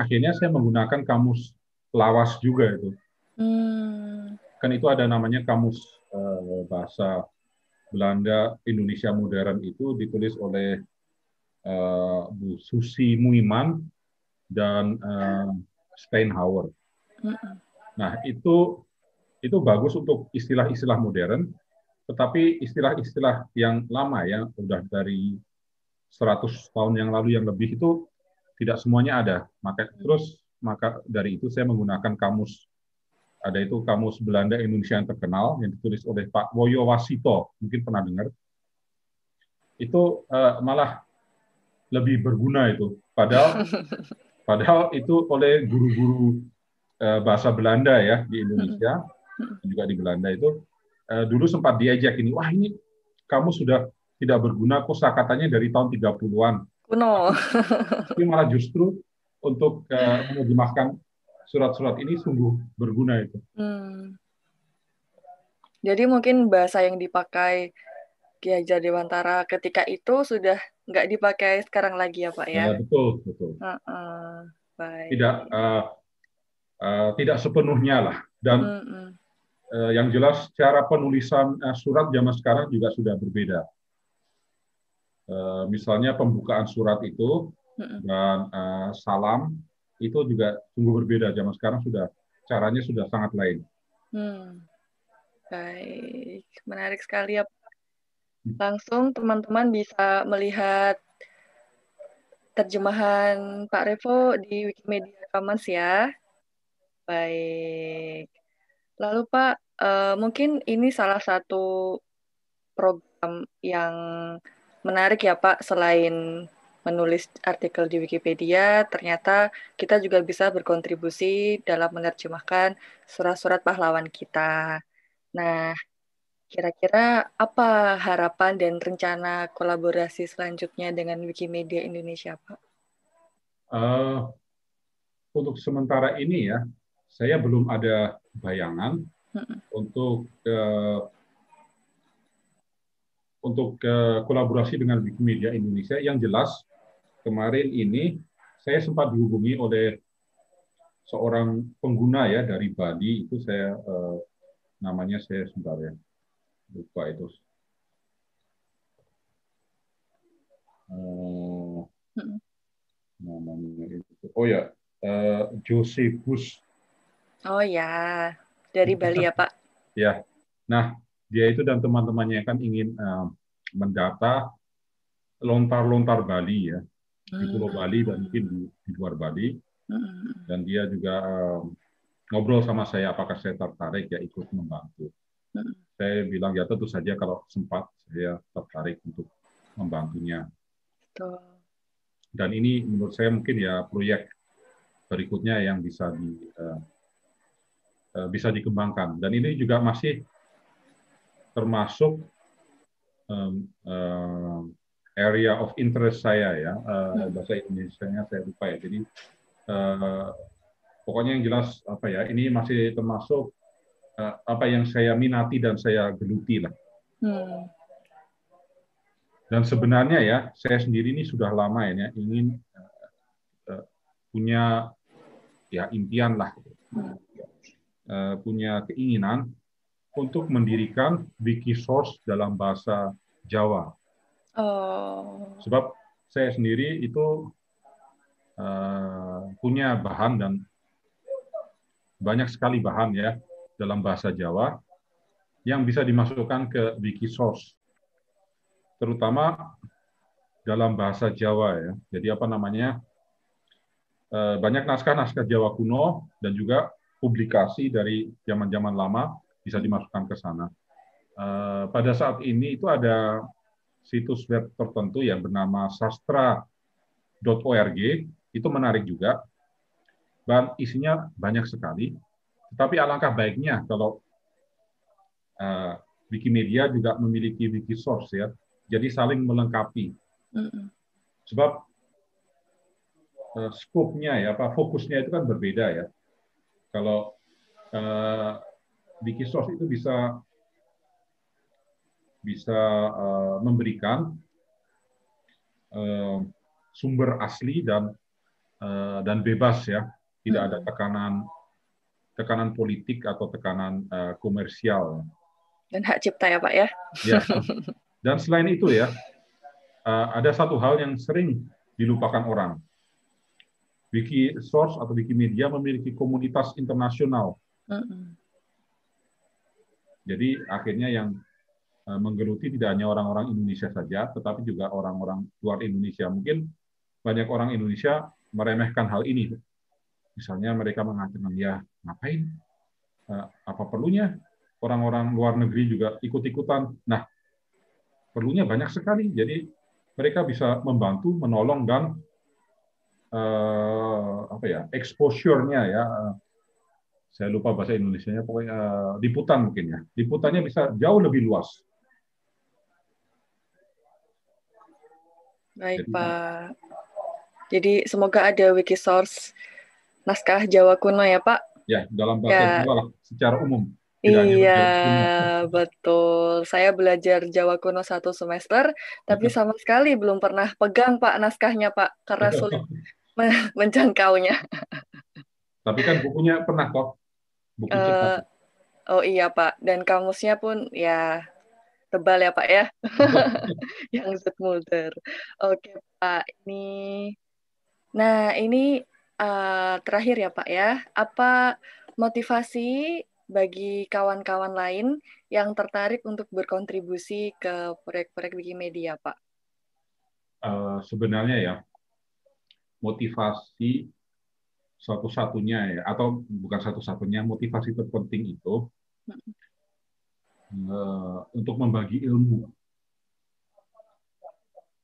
Akhirnya saya menggunakan kamus lawas juga itu. Hmm. Kan itu ada namanya kamus uh, bahasa Belanda Indonesia modern itu ditulis oleh uh, Bu Susi Muiman dan uh, Steinhauer. Hmm. Nah itu itu bagus untuk istilah-istilah modern, tetapi istilah-istilah yang lama ya, udah dari 100 tahun yang lalu yang lebih itu tidak semuanya ada. Maka terus maka dari itu saya menggunakan kamus ada itu kamus Belanda Indonesia yang terkenal yang ditulis oleh Pak Woyo Wasito, mungkin pernah dengar. Itu uh, malah lebih berguna itu. Padahal padahal itu oleh guru-guru uh, bahasa Belanda ya di Indonesia juga di Belanda itu uh, dulu sempat diajak ini, wah ini kamu sudah tidak berguna kosa katanya dari tahun 30-an. Kuno. Tapi malah justru untuk uh, menerjemahkan surat-surat ini sungguh berguna itu. Hmm. Jadi mungkin bahasa yang dipakai Ki Hajar Dewantara ketika itu sudah nggak dipakai sekarang lagi ya Pak ya? ya betul betul. Uh -uh. Baik. Tidak uh, uh, tidak sepenuhnya lah dan mm -mm. Uh, yang jelas cara penulisan uh, surat zaman sekarang juga sudah berbeda. Uh, misalnya pembukaan surat itu dan uh, salam itu juga sungguh berbeda zaman sekarang sudah caranya sudah sangat lain. Hmm. Baik, menarik sekali ya. Langsung teman-teman bisa melihat terjemahan Pak Revo di Wikimedia Commons ya. Baik. Lalu Pak, uh, mungkin ini salah satu program yang menarik ya Pak, selain menulis artikel di Wikipedia, ternyata kita juga bisa berkontribusi dalam menerjemahkan surat-surat pahlawan kita. Nah, kira-kira apa harapan dan rencana kolaborasi selanjutnya dengan Wikimedia Indonesia, Pak? Uh, untuk sementara ini ya, saya belum ada bayangan hmm. untuk uh, untuk uh, kolaborasi dengan Wikimedia Indonesia. Yang jelas kemarin ini saya sempat dihubungi oleh seorang pengguna ya dari Bali. Itu saya uh, namanya saya sebentar ya lupa itu. Uh, namanya itu. Oh ya uh, Josephus. Oh ya, dari Bali ya Pak? ya, nah dia itu dan teman-temannya kan ingin uh, mendata lontar-lontar Bali ya di Pulau hmm. Bali dan mungkin di, di luar Bali. Hmm. Dan dia juga uh, ngobrol sama saya apakah saya tertarik ya ikut membantu. Hmm. Saya bilang ya tentu saja kalau sempat saya tertarik untuk membantunya. Dan ini menurut saya mungkin ya proyek berikutnya yang bisa di uh, Eh, bisa dikembangkan. Dan ini juga masih termasuk um, uh, area of interest saya ya uh, bahasa Indonesia-nya saya lupa ya. Jadi uh, pokoknya yang jelas apa ya ini masih termasuk uh, apa yang saya minati dan saya geluti lah. Hmm. Dan sebenarnya ya saya sendiri ini sudah lama ya ingin uh, uh, punya ya impian lah. Hmm Eh, punya keinginan untuk mendirikan Wikisource dalam bahasa Jawa. Oh. Sebab saya sendiri itu uh, punya bahan dan banyak sekali bahan ya dalam bahasa Jawa yang bisa dimasukkan ke Wikisource, terutama dalam bahasa Jawa ya. Jadi apa namanya? Uh, banyak naskah-naskah Jawa kuno dan juga publikasi dari zaman-zaman lama bisa dimasukkan ke sana. uh, pada saat ini itu ada situs web tertentu yang bernama sastra.org itu menarik juga dan isinya banyak sekali. Tetapi alangkah baiknya kalau uh, Wikimedia juga memiliki wiki source ya, jadi saling melengkapi. Sebab uh, skopnya ya, apa fokusnya itu kan berbeda ya. Kalau uh, wiki source itu bisa bisa uh, memberikan uh, sumber asli dan uh, dan bebas ya tidak ada hmm. tekanan tekanan politik atau tekanan uh, komersial. Dan hak cipta ya Pak ya. ya. Dan selain itu ya, uh, ada satu hal yang sering dilupakan orang. Wiki Source atau Wikimedia memiliki komunitas internasional. Mm -hmm. Jadi akhirnya yang uh, menggeluti tidak hanya orang-orang Indonesia saja, tetapi juga orang-orang luar Indonesia. Mungkin banyak orang Indonesia meremehkan hal ini Misalnya mereka mengatakan, ya ngapain? Eh, apa perlunya orang-orang luar negeri juga ikut-ikutan? Nah, perlunya banyak sekali. Jadi mereka bisa membantu, menolong dan uh, apa ya exposure-nya ya. Saya lupa bahasa Indonesia-nya, pokoknya uh, liputan mungkin ya. Liputannya bisa jauh lebih luas. Baik, Jadi, Pak. Jadi semoga ada Wikisource naskah Jawa kuno ya Pak? Ya, dalam bahasa ya. Jawa lah, secara umum. iya, betul. Saya belajar Jawa kuno satu semester, tapi sama sekali belum pernah pegang Pak naskahnya Pak, karena sulit menjangkaunya. Tapi kan bukunya pernah kok. Buku uh, oh iya Pak, dan kamusnya pun ya tebal ya Pak ya, yang Mulder. Oke Pak, ini, nah ini uh, terakhir ya Pak ya, apa motivasi bagi kawan-kawan lain yang tertarik untuk berkontribusi ke proyek-proyek Wikimedia, Pak? Uh, sebenarnya ya, motivasi satu-satunya ya, atau bukan satu-satunya, motivasi terpenting itu uh, untuk membagi ilmu.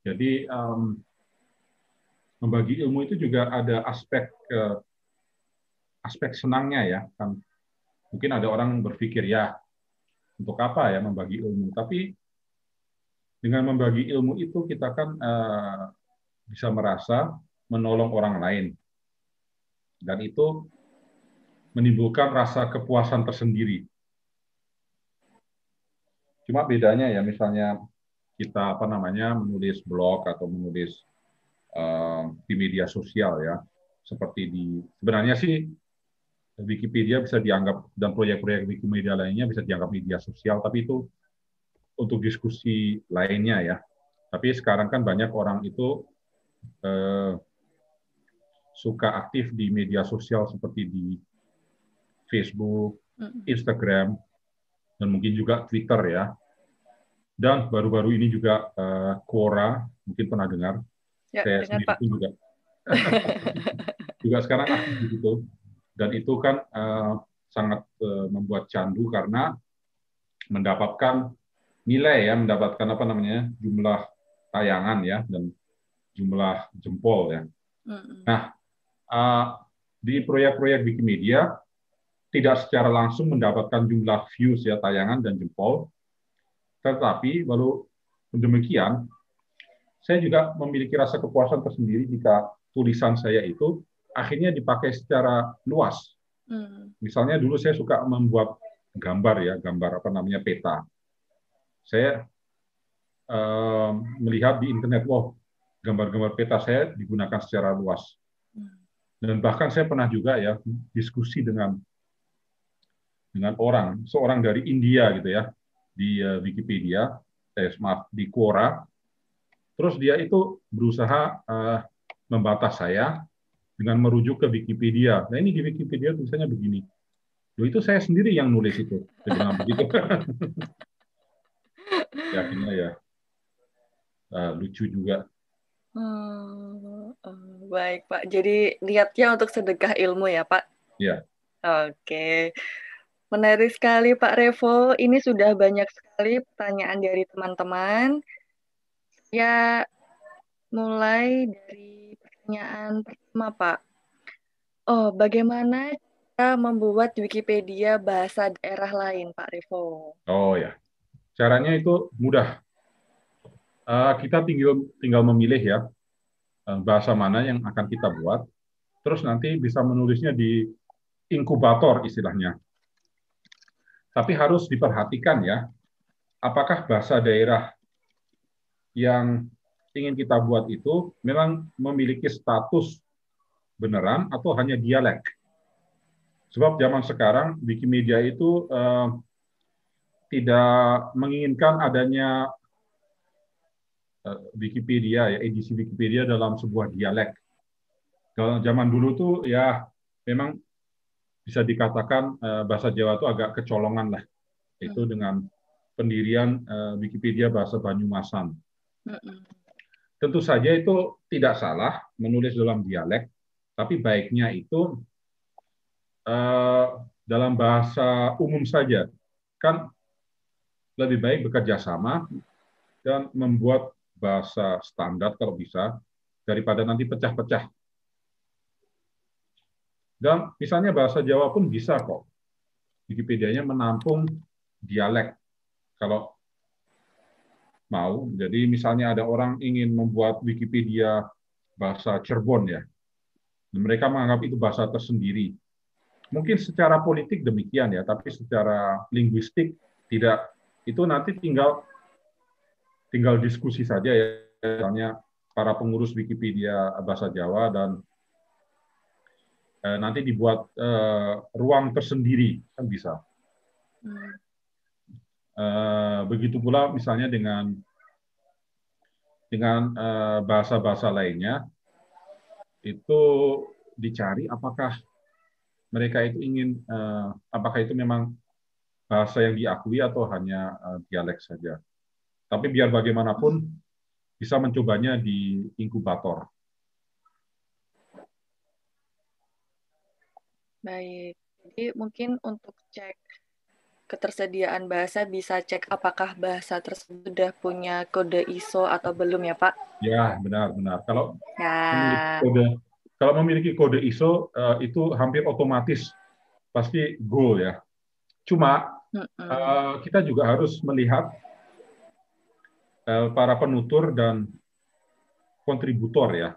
Jadi um, membagi ilmu itu juga ada aspek uh, aspek senangnya ya kan. Mungkin ada orang berpikir ya untuk apa ya membagi ilmu? Tapi dengan membagi ilmu itu kita kan uh, bisa merasa menolong orang lain dan itu menimbulkan rasa kepuasan tersendiri. Cuma bedanya ya misalnya kita apa namanya menulis blog atau menulis Eh, di media sosial ya. Seperti di sebenarnya sih Wikipedia bisa dianggap dan proyek-proyek Wikimedia lainnya bisa dianggap media sosial tapi itu untuk diskusi lainnya ya. Tapi sekarang kan banyak orang itu eh, suka aktif di media sosial seperti di Facebook, Instagram, dan mungkin juga Twitter ya. Dan baru-baru ini juga uh, Quora, mungkin pernah dengar. Ya, saya sendiri Pak. pun juga juga sekarang aktif di situ dan itu kan uh, sangat uh, membuat candu karena mendapatkan nilai ya mendapatkan apa namanya jumlah tayangan ya dan jumlah jempol ya. Nah uh, di proyek-proyek Wikimedia tidak secara langsung mendapatkan jumlah views ya tayangan dan jempol, tetapi walau demikian saya juga memiliki rasa kepuasan tersendiri jika tulisan saya itu akhirnya dipakai secara luas. Hmm. Misalnya dulu saya suka membuat gambar ya, gambar apa namanya peta. Saya uh, melihat di internet, wow, gambar-gambar peta saya digunakan secara luas. Dan bahkan saya pernah juga ya diskusi dengan dengan orang, seorang dari India gitu ya, di uh, Wikipedia, eh, maaf di Quora, Terus dia itu berusaha uh, membatas saya dengan merujuk ke Wikipedia. Nah ini di Wikipedia tulisannya begini. Loh itu saya sendiri yang nulis itu. Saya begitu. Yakinnya ya uh, lucu juga. Hmm, baik Pak. Jadi niatnya untuk sedekah ilmu ya Pak? Ya. Oke. Menarik sekali Pak Revo. Ini sudah banyak sekali pertanyaan dari teman-teman. Ya, mulai dari pertanyaan pertama Pak. Oh, bagaimana cara membuat Wikipedia bahasa daerah lain Pak Revo? Oh ya, caranya itu mudah. Uh, kita tinggal tinggal memilih ya uh, bahasa mana yang akan kita buat, terus nanti bisa menulisnya di inkubator istilahnya. Tapi harus diperhatikan ya, apakah bahasa daerah yang ingin kita buat itu memang memiliki status beneran atau hanya dialek. Sebab zaman sekarang Wikimedia itu eh, tidak menginginkan adanya eh, Wikipedia ya edisi Wikipedia dalam sebuah dialek. Kalau zaman dulu tuh ya memang bisa dikatakan uh, bahasa Jawa itu agak kecolongan lah. Itu hmm. dengan pendirian uh, Wikipedia bahasa Banyumasan. Hmm. Tentu saja itu tidak salah menulis dalam dialek, tapi baiknya itu dalam bahasa umum saja. Kan lebih baik bekerja sama dan membuat bahasa standar kalau bisa daripada nanti pecah-pecah dan misalnya bahasa Jawa pun bisa kok. Wikipedia-nya menampung dialek. Kalau mau, jadi misalnya ada orang ingin membuat Wikipedia bahasa Cirebon ya. Mereka menganggap itu bahasa tersendiri. Mungkin secara politik demikian ya, tapi secara linguistik tidak. Itu nanti tinggal tinggal diskusi saja ya. Misalnya para pengurus Wikipedia bahasa Jawa dan Eh, nanti dibuat uh, ruang tersendiri kan bisa. Uh, begitu pula misalnya dengan dengan bahasa-bahasa uh, lainnya itu dicari apakah mereka itu ingin uh, apakah itu memang bahasa yang diakui atau hanya uh, dialek saja. Tapi biar bagaimanapun bisa mencobanya di inkubator. Baik. Jadi mungkin untuk cek ketersediaan bahasa bisa cek apakah bahasa tersebut sudah punya kode ISO atau belum ya Pak? Ya benar benar. Kalau ya. memiliki kode kalau memiliki kode ISO uh, itu hampir otomatis pasti go ya. Cuma. Uh, kita juga harus melihat para penutur dan kontributor ya.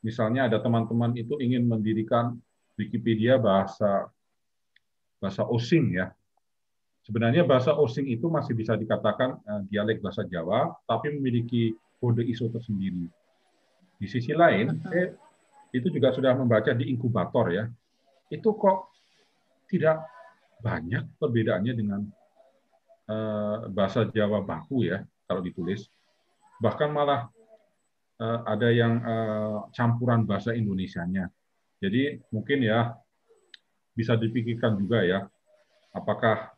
Misalnya ada teman-teman itu ingin mendirikan Wikipedia bahasa bahasa Osing ya. Sebenarnya bahasa Osing itu masih bisa dikatakan uh, dialek bahasa Jawa, tapi memiliki kode ISO tersendiri. Di sisi lain, saya itu juga sudah membaca di inkubator ya. Itu kok tidak banyak perbedaannya dengan uh, bahasa Jawa baku ya kalau ditulis. Bahkan malah uh, ada yang uh, campuran bahasa Indonesianya. Jadi mungkin ya bisa dipikirkan juga ya, apakah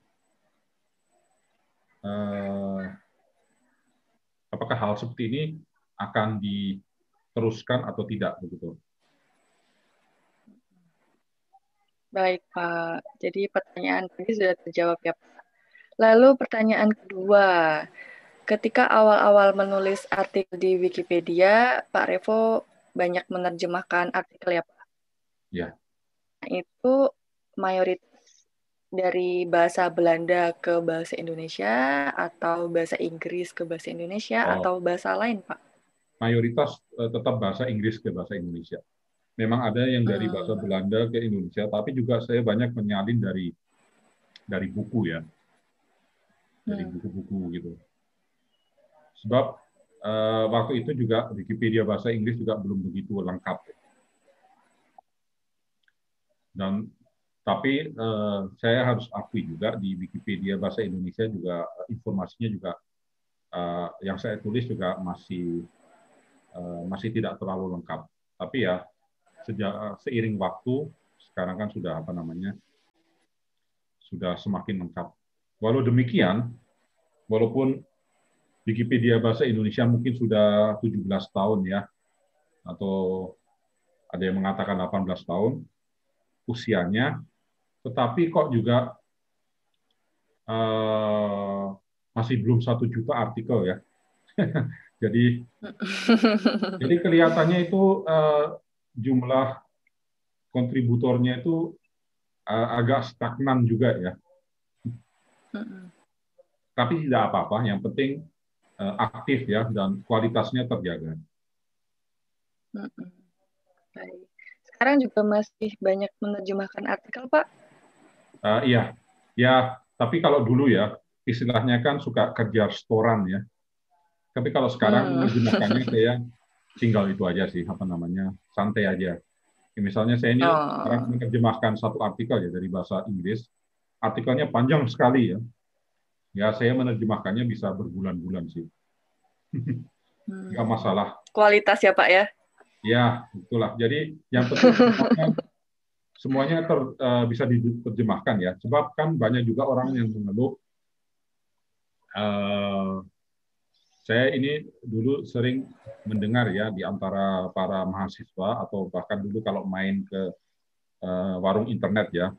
eh, apakah hal seperti ini akan diteruskan atau tidak begitu. Baik Pak, jadi pertanyaan tadi sudah terjawab ya Pak. Lalu pertanyaan kedua, ketika awal-awal menulis artikel di Wikipedia, Pak Revo banyak menerjemahkan artikel ya Pak? Ya. Itu mayoritas dari bahasa Belanda ke bahasa Indonesia atau bahasa Inggris ke bahasa Indonesia oh. atau bahasa lain, Pak? Mayoritas uh, tetap bahasa Inggris ke bahasa Indonesia. Memang ada yang dari hmm. bahasa Belanda ke Indonesia, tapi juga saya banyak menyalin dari dari buku ya, dari hmm. buku-buku gitu. Sebab uh, waktu itu juga Wikipedia bahasa Inggris juga belum begitu lengkap. Dan tapi eh, saya harus akui juga di Wikipedia bahasa Indonesia juga eh, informasinya juga eh, yang saya tulis juga masih eh, masih tidak terlalu lengkap. Tapi ya sejak seiring waktu sekarang kan sudah apa namanya sudah semakin lengkap. Walau demikian, walaupun Wikipedia bahasa Indonesia mungkin sudah 17 tahun ya, atau ada yang mengatakan 18 tahun, usianya, tetapi kok juga uh, masih belum satu juta artikel ya. jadi jadi kelihatannya itu uh, jumlah kontributornya itu uh, agak stagnan juga ya. Tapi tidak apa-apa, yang penting aktif ya dan kualitasnya terjaga. Baik. Sekarang juga masih banyak menerjemahkan artikel, Pak? Uh, iya, ya. Tapi kalau dulu ya, istilahnya kan suka kerja restoran ya. Tapi kalau sekarang hmm. menerjemahkannya saya tinggal itu aja sih, apa namanya, santai aja. Ya, misalnya saya ini oh. sekarang menerjemahkan satu artikel ya dari bahasa Inggris, artikelnya panjang sekali ya. Ya saya menerjemahkannya bisa berbulan-bulan sih. Hmm. Masalah. Kualitas ya Pak ya? Ya, itulah. Jadi yang penting semuanya ter, uh, bisa diterjemahkan ya. Sebab kan banyak juga orang yang mengeluh. Uh, saya ini dulu sering mendengar ya di antara para mahasiswa atau bahkan dulu kalau main ke uh, warung internet ya,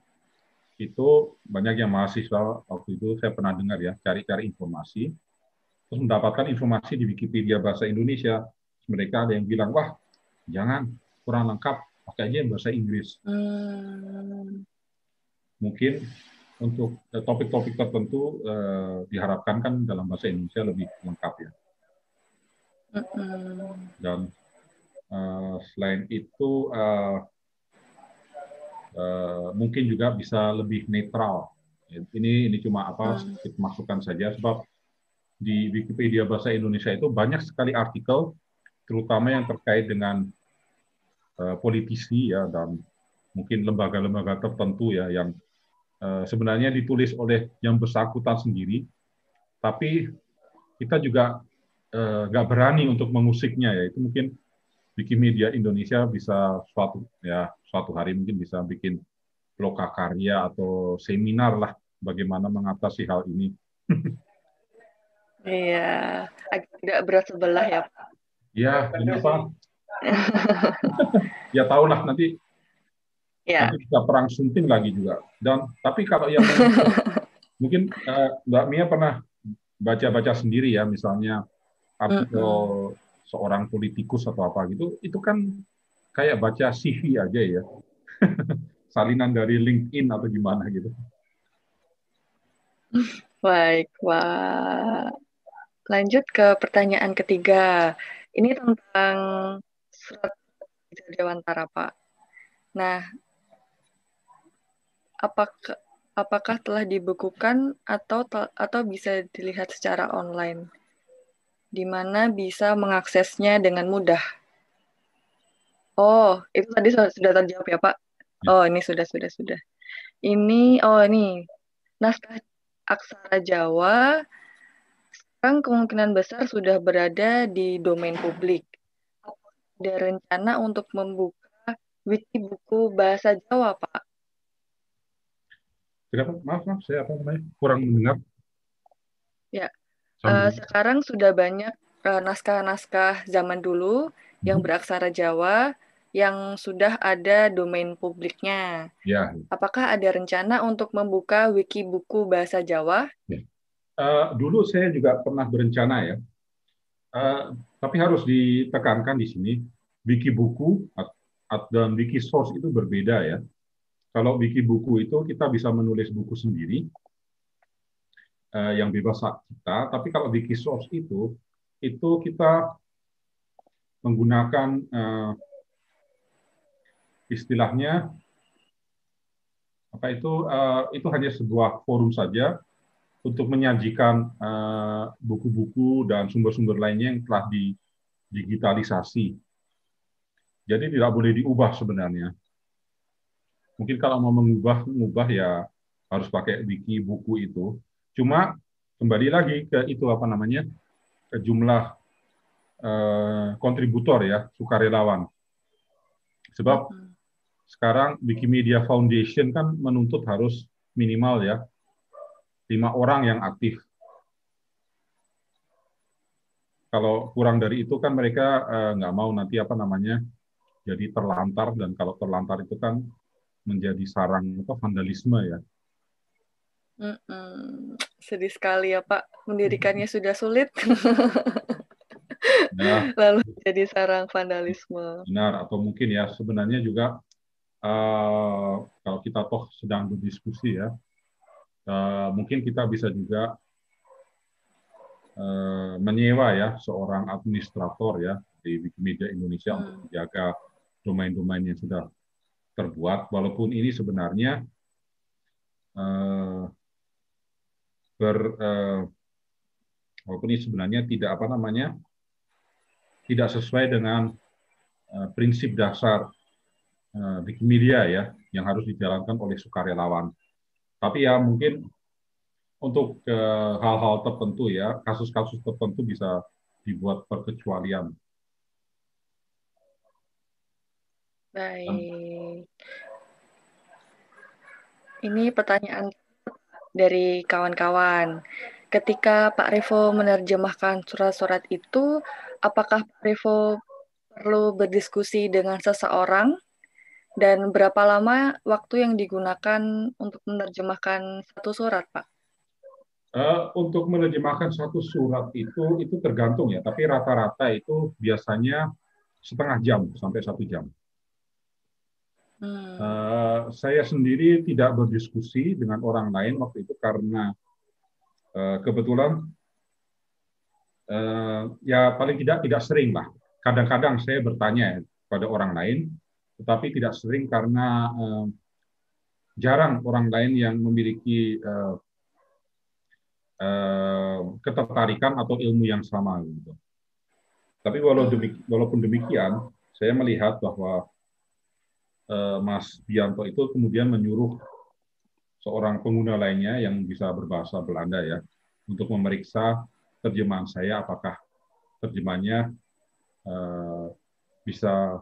itu banyak yang mahasiswa waktu itu saya pernah dengar ya cari-cari informasi, terus mendapatkan informasi di Wikipedia bahasa Indonesia. Mereka ada yang bilang wah jangan kurang lengkap pakai aja bahasa Inggris hmm. mungkin untuk eh, topik-topik tertentu eh, diharapkan kan dalam bahasa Indonesia lebih lengkap ya hmm. dan eh, selain itu eh, eh, mungkin juga bisa lebih netral. Ini ini cuma apa hmm. sedikit masukan saja sebab di Wikipedia bahasa Indonesia itu banyak sekali artikel terutama yang terkait dengan Eh, politisi ya dan mungkin lembaga-lembaga tertentu ya yang uh, sebenarnya ditulis oleh yang bersangkutan sendiri, tapi kita juga uh, nggak berani untuk mengusiknya ya. Itu mungkin Wikimedia Indonesia bisa suatu ya suatu hari mungkin bisa bikin loka karya atau seminar lah bagaimana mengatasi hal ini. Iya, agak tidak berat sebelah ya Pak. Iya, kenapa? ya tahulah nanti ya. nanti bisa perang sunting lagi juga. Dan tapi kalau yang mungkin uh, Mbak Mia pernah baca-baca sendiri ya, misalnya artikel mm -hmm. Seorang politikus atau apa gitu, itu kan kayak baca CV aja ya, salinan dari LinkedIn atau gimana gitu. Baik, wah. Lanjut ke pertanyaan ketiga. Ini tentang surat Dewantara, Pak. Nah, apakah apakah telah dibukukan atau atau bisa dilihat secara online? Di mana bisa mengaksesnya dengan mudah? Oh, itu tadi sudah terjawab ya, Pak? Ya. Oh, ini sudah sudah sudah. Ini oh ini naskah aksara Jawa sekarang kemungkinan besar sudah berada di domain publik ada rencana untuk membuka wiki buku bahasa Jawa, Pak? Kenapa? Maaf, maaf, saya apa namanya kurang mendengar. Ya, uh, sekarang sudah banyak naskah naskah-naskah zaman dulu hmm. yang beraksara Jawa yang sudah ada domain publiknya. Ya. Apakah ada rencana untuk membuka wiki buku bahasa Jawa? Ya. Uh, dulu saya juga pernah berencana ya, uh, tapi harus ditekankan di sini, wiki buku dan wiki source itu berbeda ya. Kalau wiki buku itu kita bisa menulis buku sendiri eh, yang bebas hak kita, tapi kalau wiki source itu itu kita menggunakan eh, istilahnya apa itu eh, itu hanya sebuah forum saja untuk menyajikan eh, buku-buku dan sumber-sumber lainnya yang telah digitalisasi. Jadi tidak boleh diubah sebenarnya. Mungkin kalau mau mengubah, mengubah ya harus pakai wiki buku itu. Cuma kembali lagi ke itu apa namanya ke jumlah eh, kontributor ya sukarelawan. Sebab hmm. sekarang Wikimedia Foundation kan menuntut harus minimal ya lima orang yang aktif. Kalau kurang dari itu kan mereka eh, nggak mau nanti apa namanya jadi terlantar dan kalau terlantar itu kan menjadi sarang apa vandalisme ya. Mm-mm. Sedih sekali ya Pak, mendirikannya sudah sulit. Nah, Lalu jadi sarang vandalisme. Benar, atau mungkin ya sebenarnya juga uh, kalau kita toh sedang berdiskusi ya, uh, mungkin kita bisa juga uh, menyewa ya seorang administrator ya di Wikimedia Indonesia hmm. untuk menjaga domain-domain yang sudah terbuat, walaupun ini sebenarnya uh, ber uh, walaupun ini sebenarnya tidak apa namanya tidak sesuai dengan uh, prinsip dasar uh, Wikimedia ya yang harus dijalankan oleh sukarelawan. Tapi ya mungkin untuk hal-hal uh, tertentu ya kasus-kasus tertentu bisa dibuat perkecualian. Baik. Ini pertanyaan dari kawan-kawan. Ketika Pak Revo menerjemahkan surat-surat itu, apakah Pak Revo perlu berdiskusi dengan seseorang? Dan berapa lama waktu yang digunakan untuk menerjemahkan satu surat, Pak? Uh, untuk menerjemahkan satu surat itu itu tergantung ya, tapi rata-rata itu biasanya setengah jam sampai satu jam. Hmm. Uh, saya sendiri tidak berdiskusi dengan orang lain waktu itu karena uh, kebetulan uh, ya paling tidak tidak sering lah. Kadang-kadang saya bertanya pada orang lain, tetapi tidak sering karena uh, jarang orang lain yang memiliki uh, uh, ketertarikan atau ilmu yang sama gitu. Tapi hmm. walaupun demikian, saya melihat bahwa Mas Bianto itu kemudian menyuruh seorang pengguna lainnya yang bisa berbahasa Belanda ya untuk memeriksa terjemahan saya apakah terjemahannya uh, bisa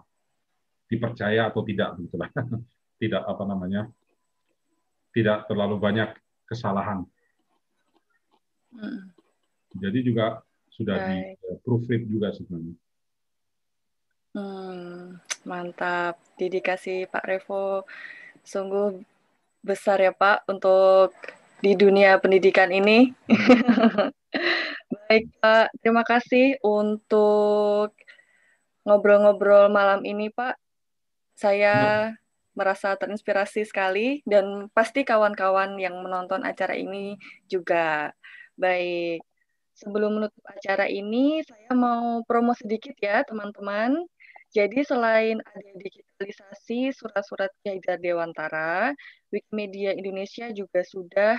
dipercaya atau tidak begitulah. Tidak apa namanya tidak terlalu banyak kesalahan. Hmm. jadi juga sudah di proofread juga sebenarnya Hmm, mantap. Dedikasi Pak Revo sungguh besar ya Pak untuk di dunia pendidikan ini. Baik Pak, terima kasih untuk ngobrol-ngobrol malam ini Pak. Saya ya. merasa terinspirasi sekali dan pasti kawan-kawan yang menonton acara ini juga. Baik, sebelum menutup acara ini saya mau promo sedikit ya teman-teman. Jadi selain ada digitalisasi surat-surat Ki Dewantara, Wikimedia Indonesia juga sudah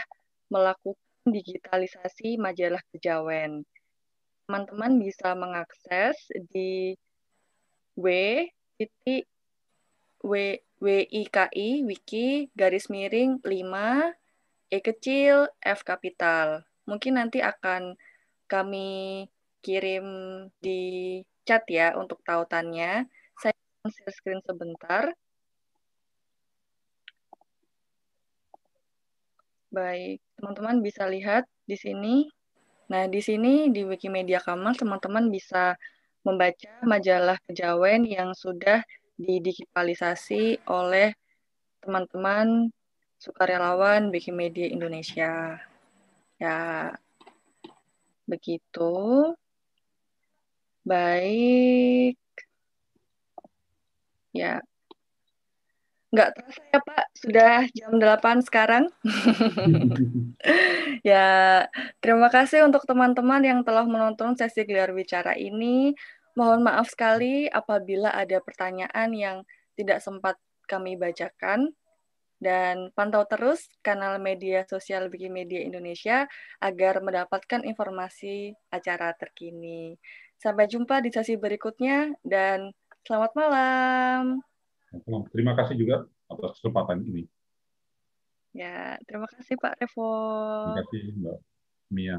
melakukan digitalisasi majalah kejawen. Teman-teman bisa mengakses di w w WIKI wiki garis miring 5 E kecil F kapital. Mungkin nanti akan kami kirim di chat ya untuk tautannya. Saya akan share screen sebentar. Baik, teman-teman bisa lihat di sini. Nah, di sini di Wikimedia Commons teman-teman bisa membaca majalah kejawen yang sudah didigitalisasi oleh teman-teman sukarelawan Wikimedia Indonesia. Ya, begitu. Baik. Ya. Nggak terasa ya Pak, sudah jam 8 sekarang. ya, terima kasih untuk teman-teman yang telah menonton sesi gelar bicara ini. Mohon maaf sekali apabila ada pertanyaan yang tidak sempat kami bacakan. Dan pantau terus kanal media sosial Wikimedia Indonesia agar mendapatkan informasi acara terkini. Sampai jumpa di sesi berikutnya dan selamat malam. Terima kasih juga atas kesempatan ini. Ya, terima kasih Pak Revo. Terima kasih Mbak Mia.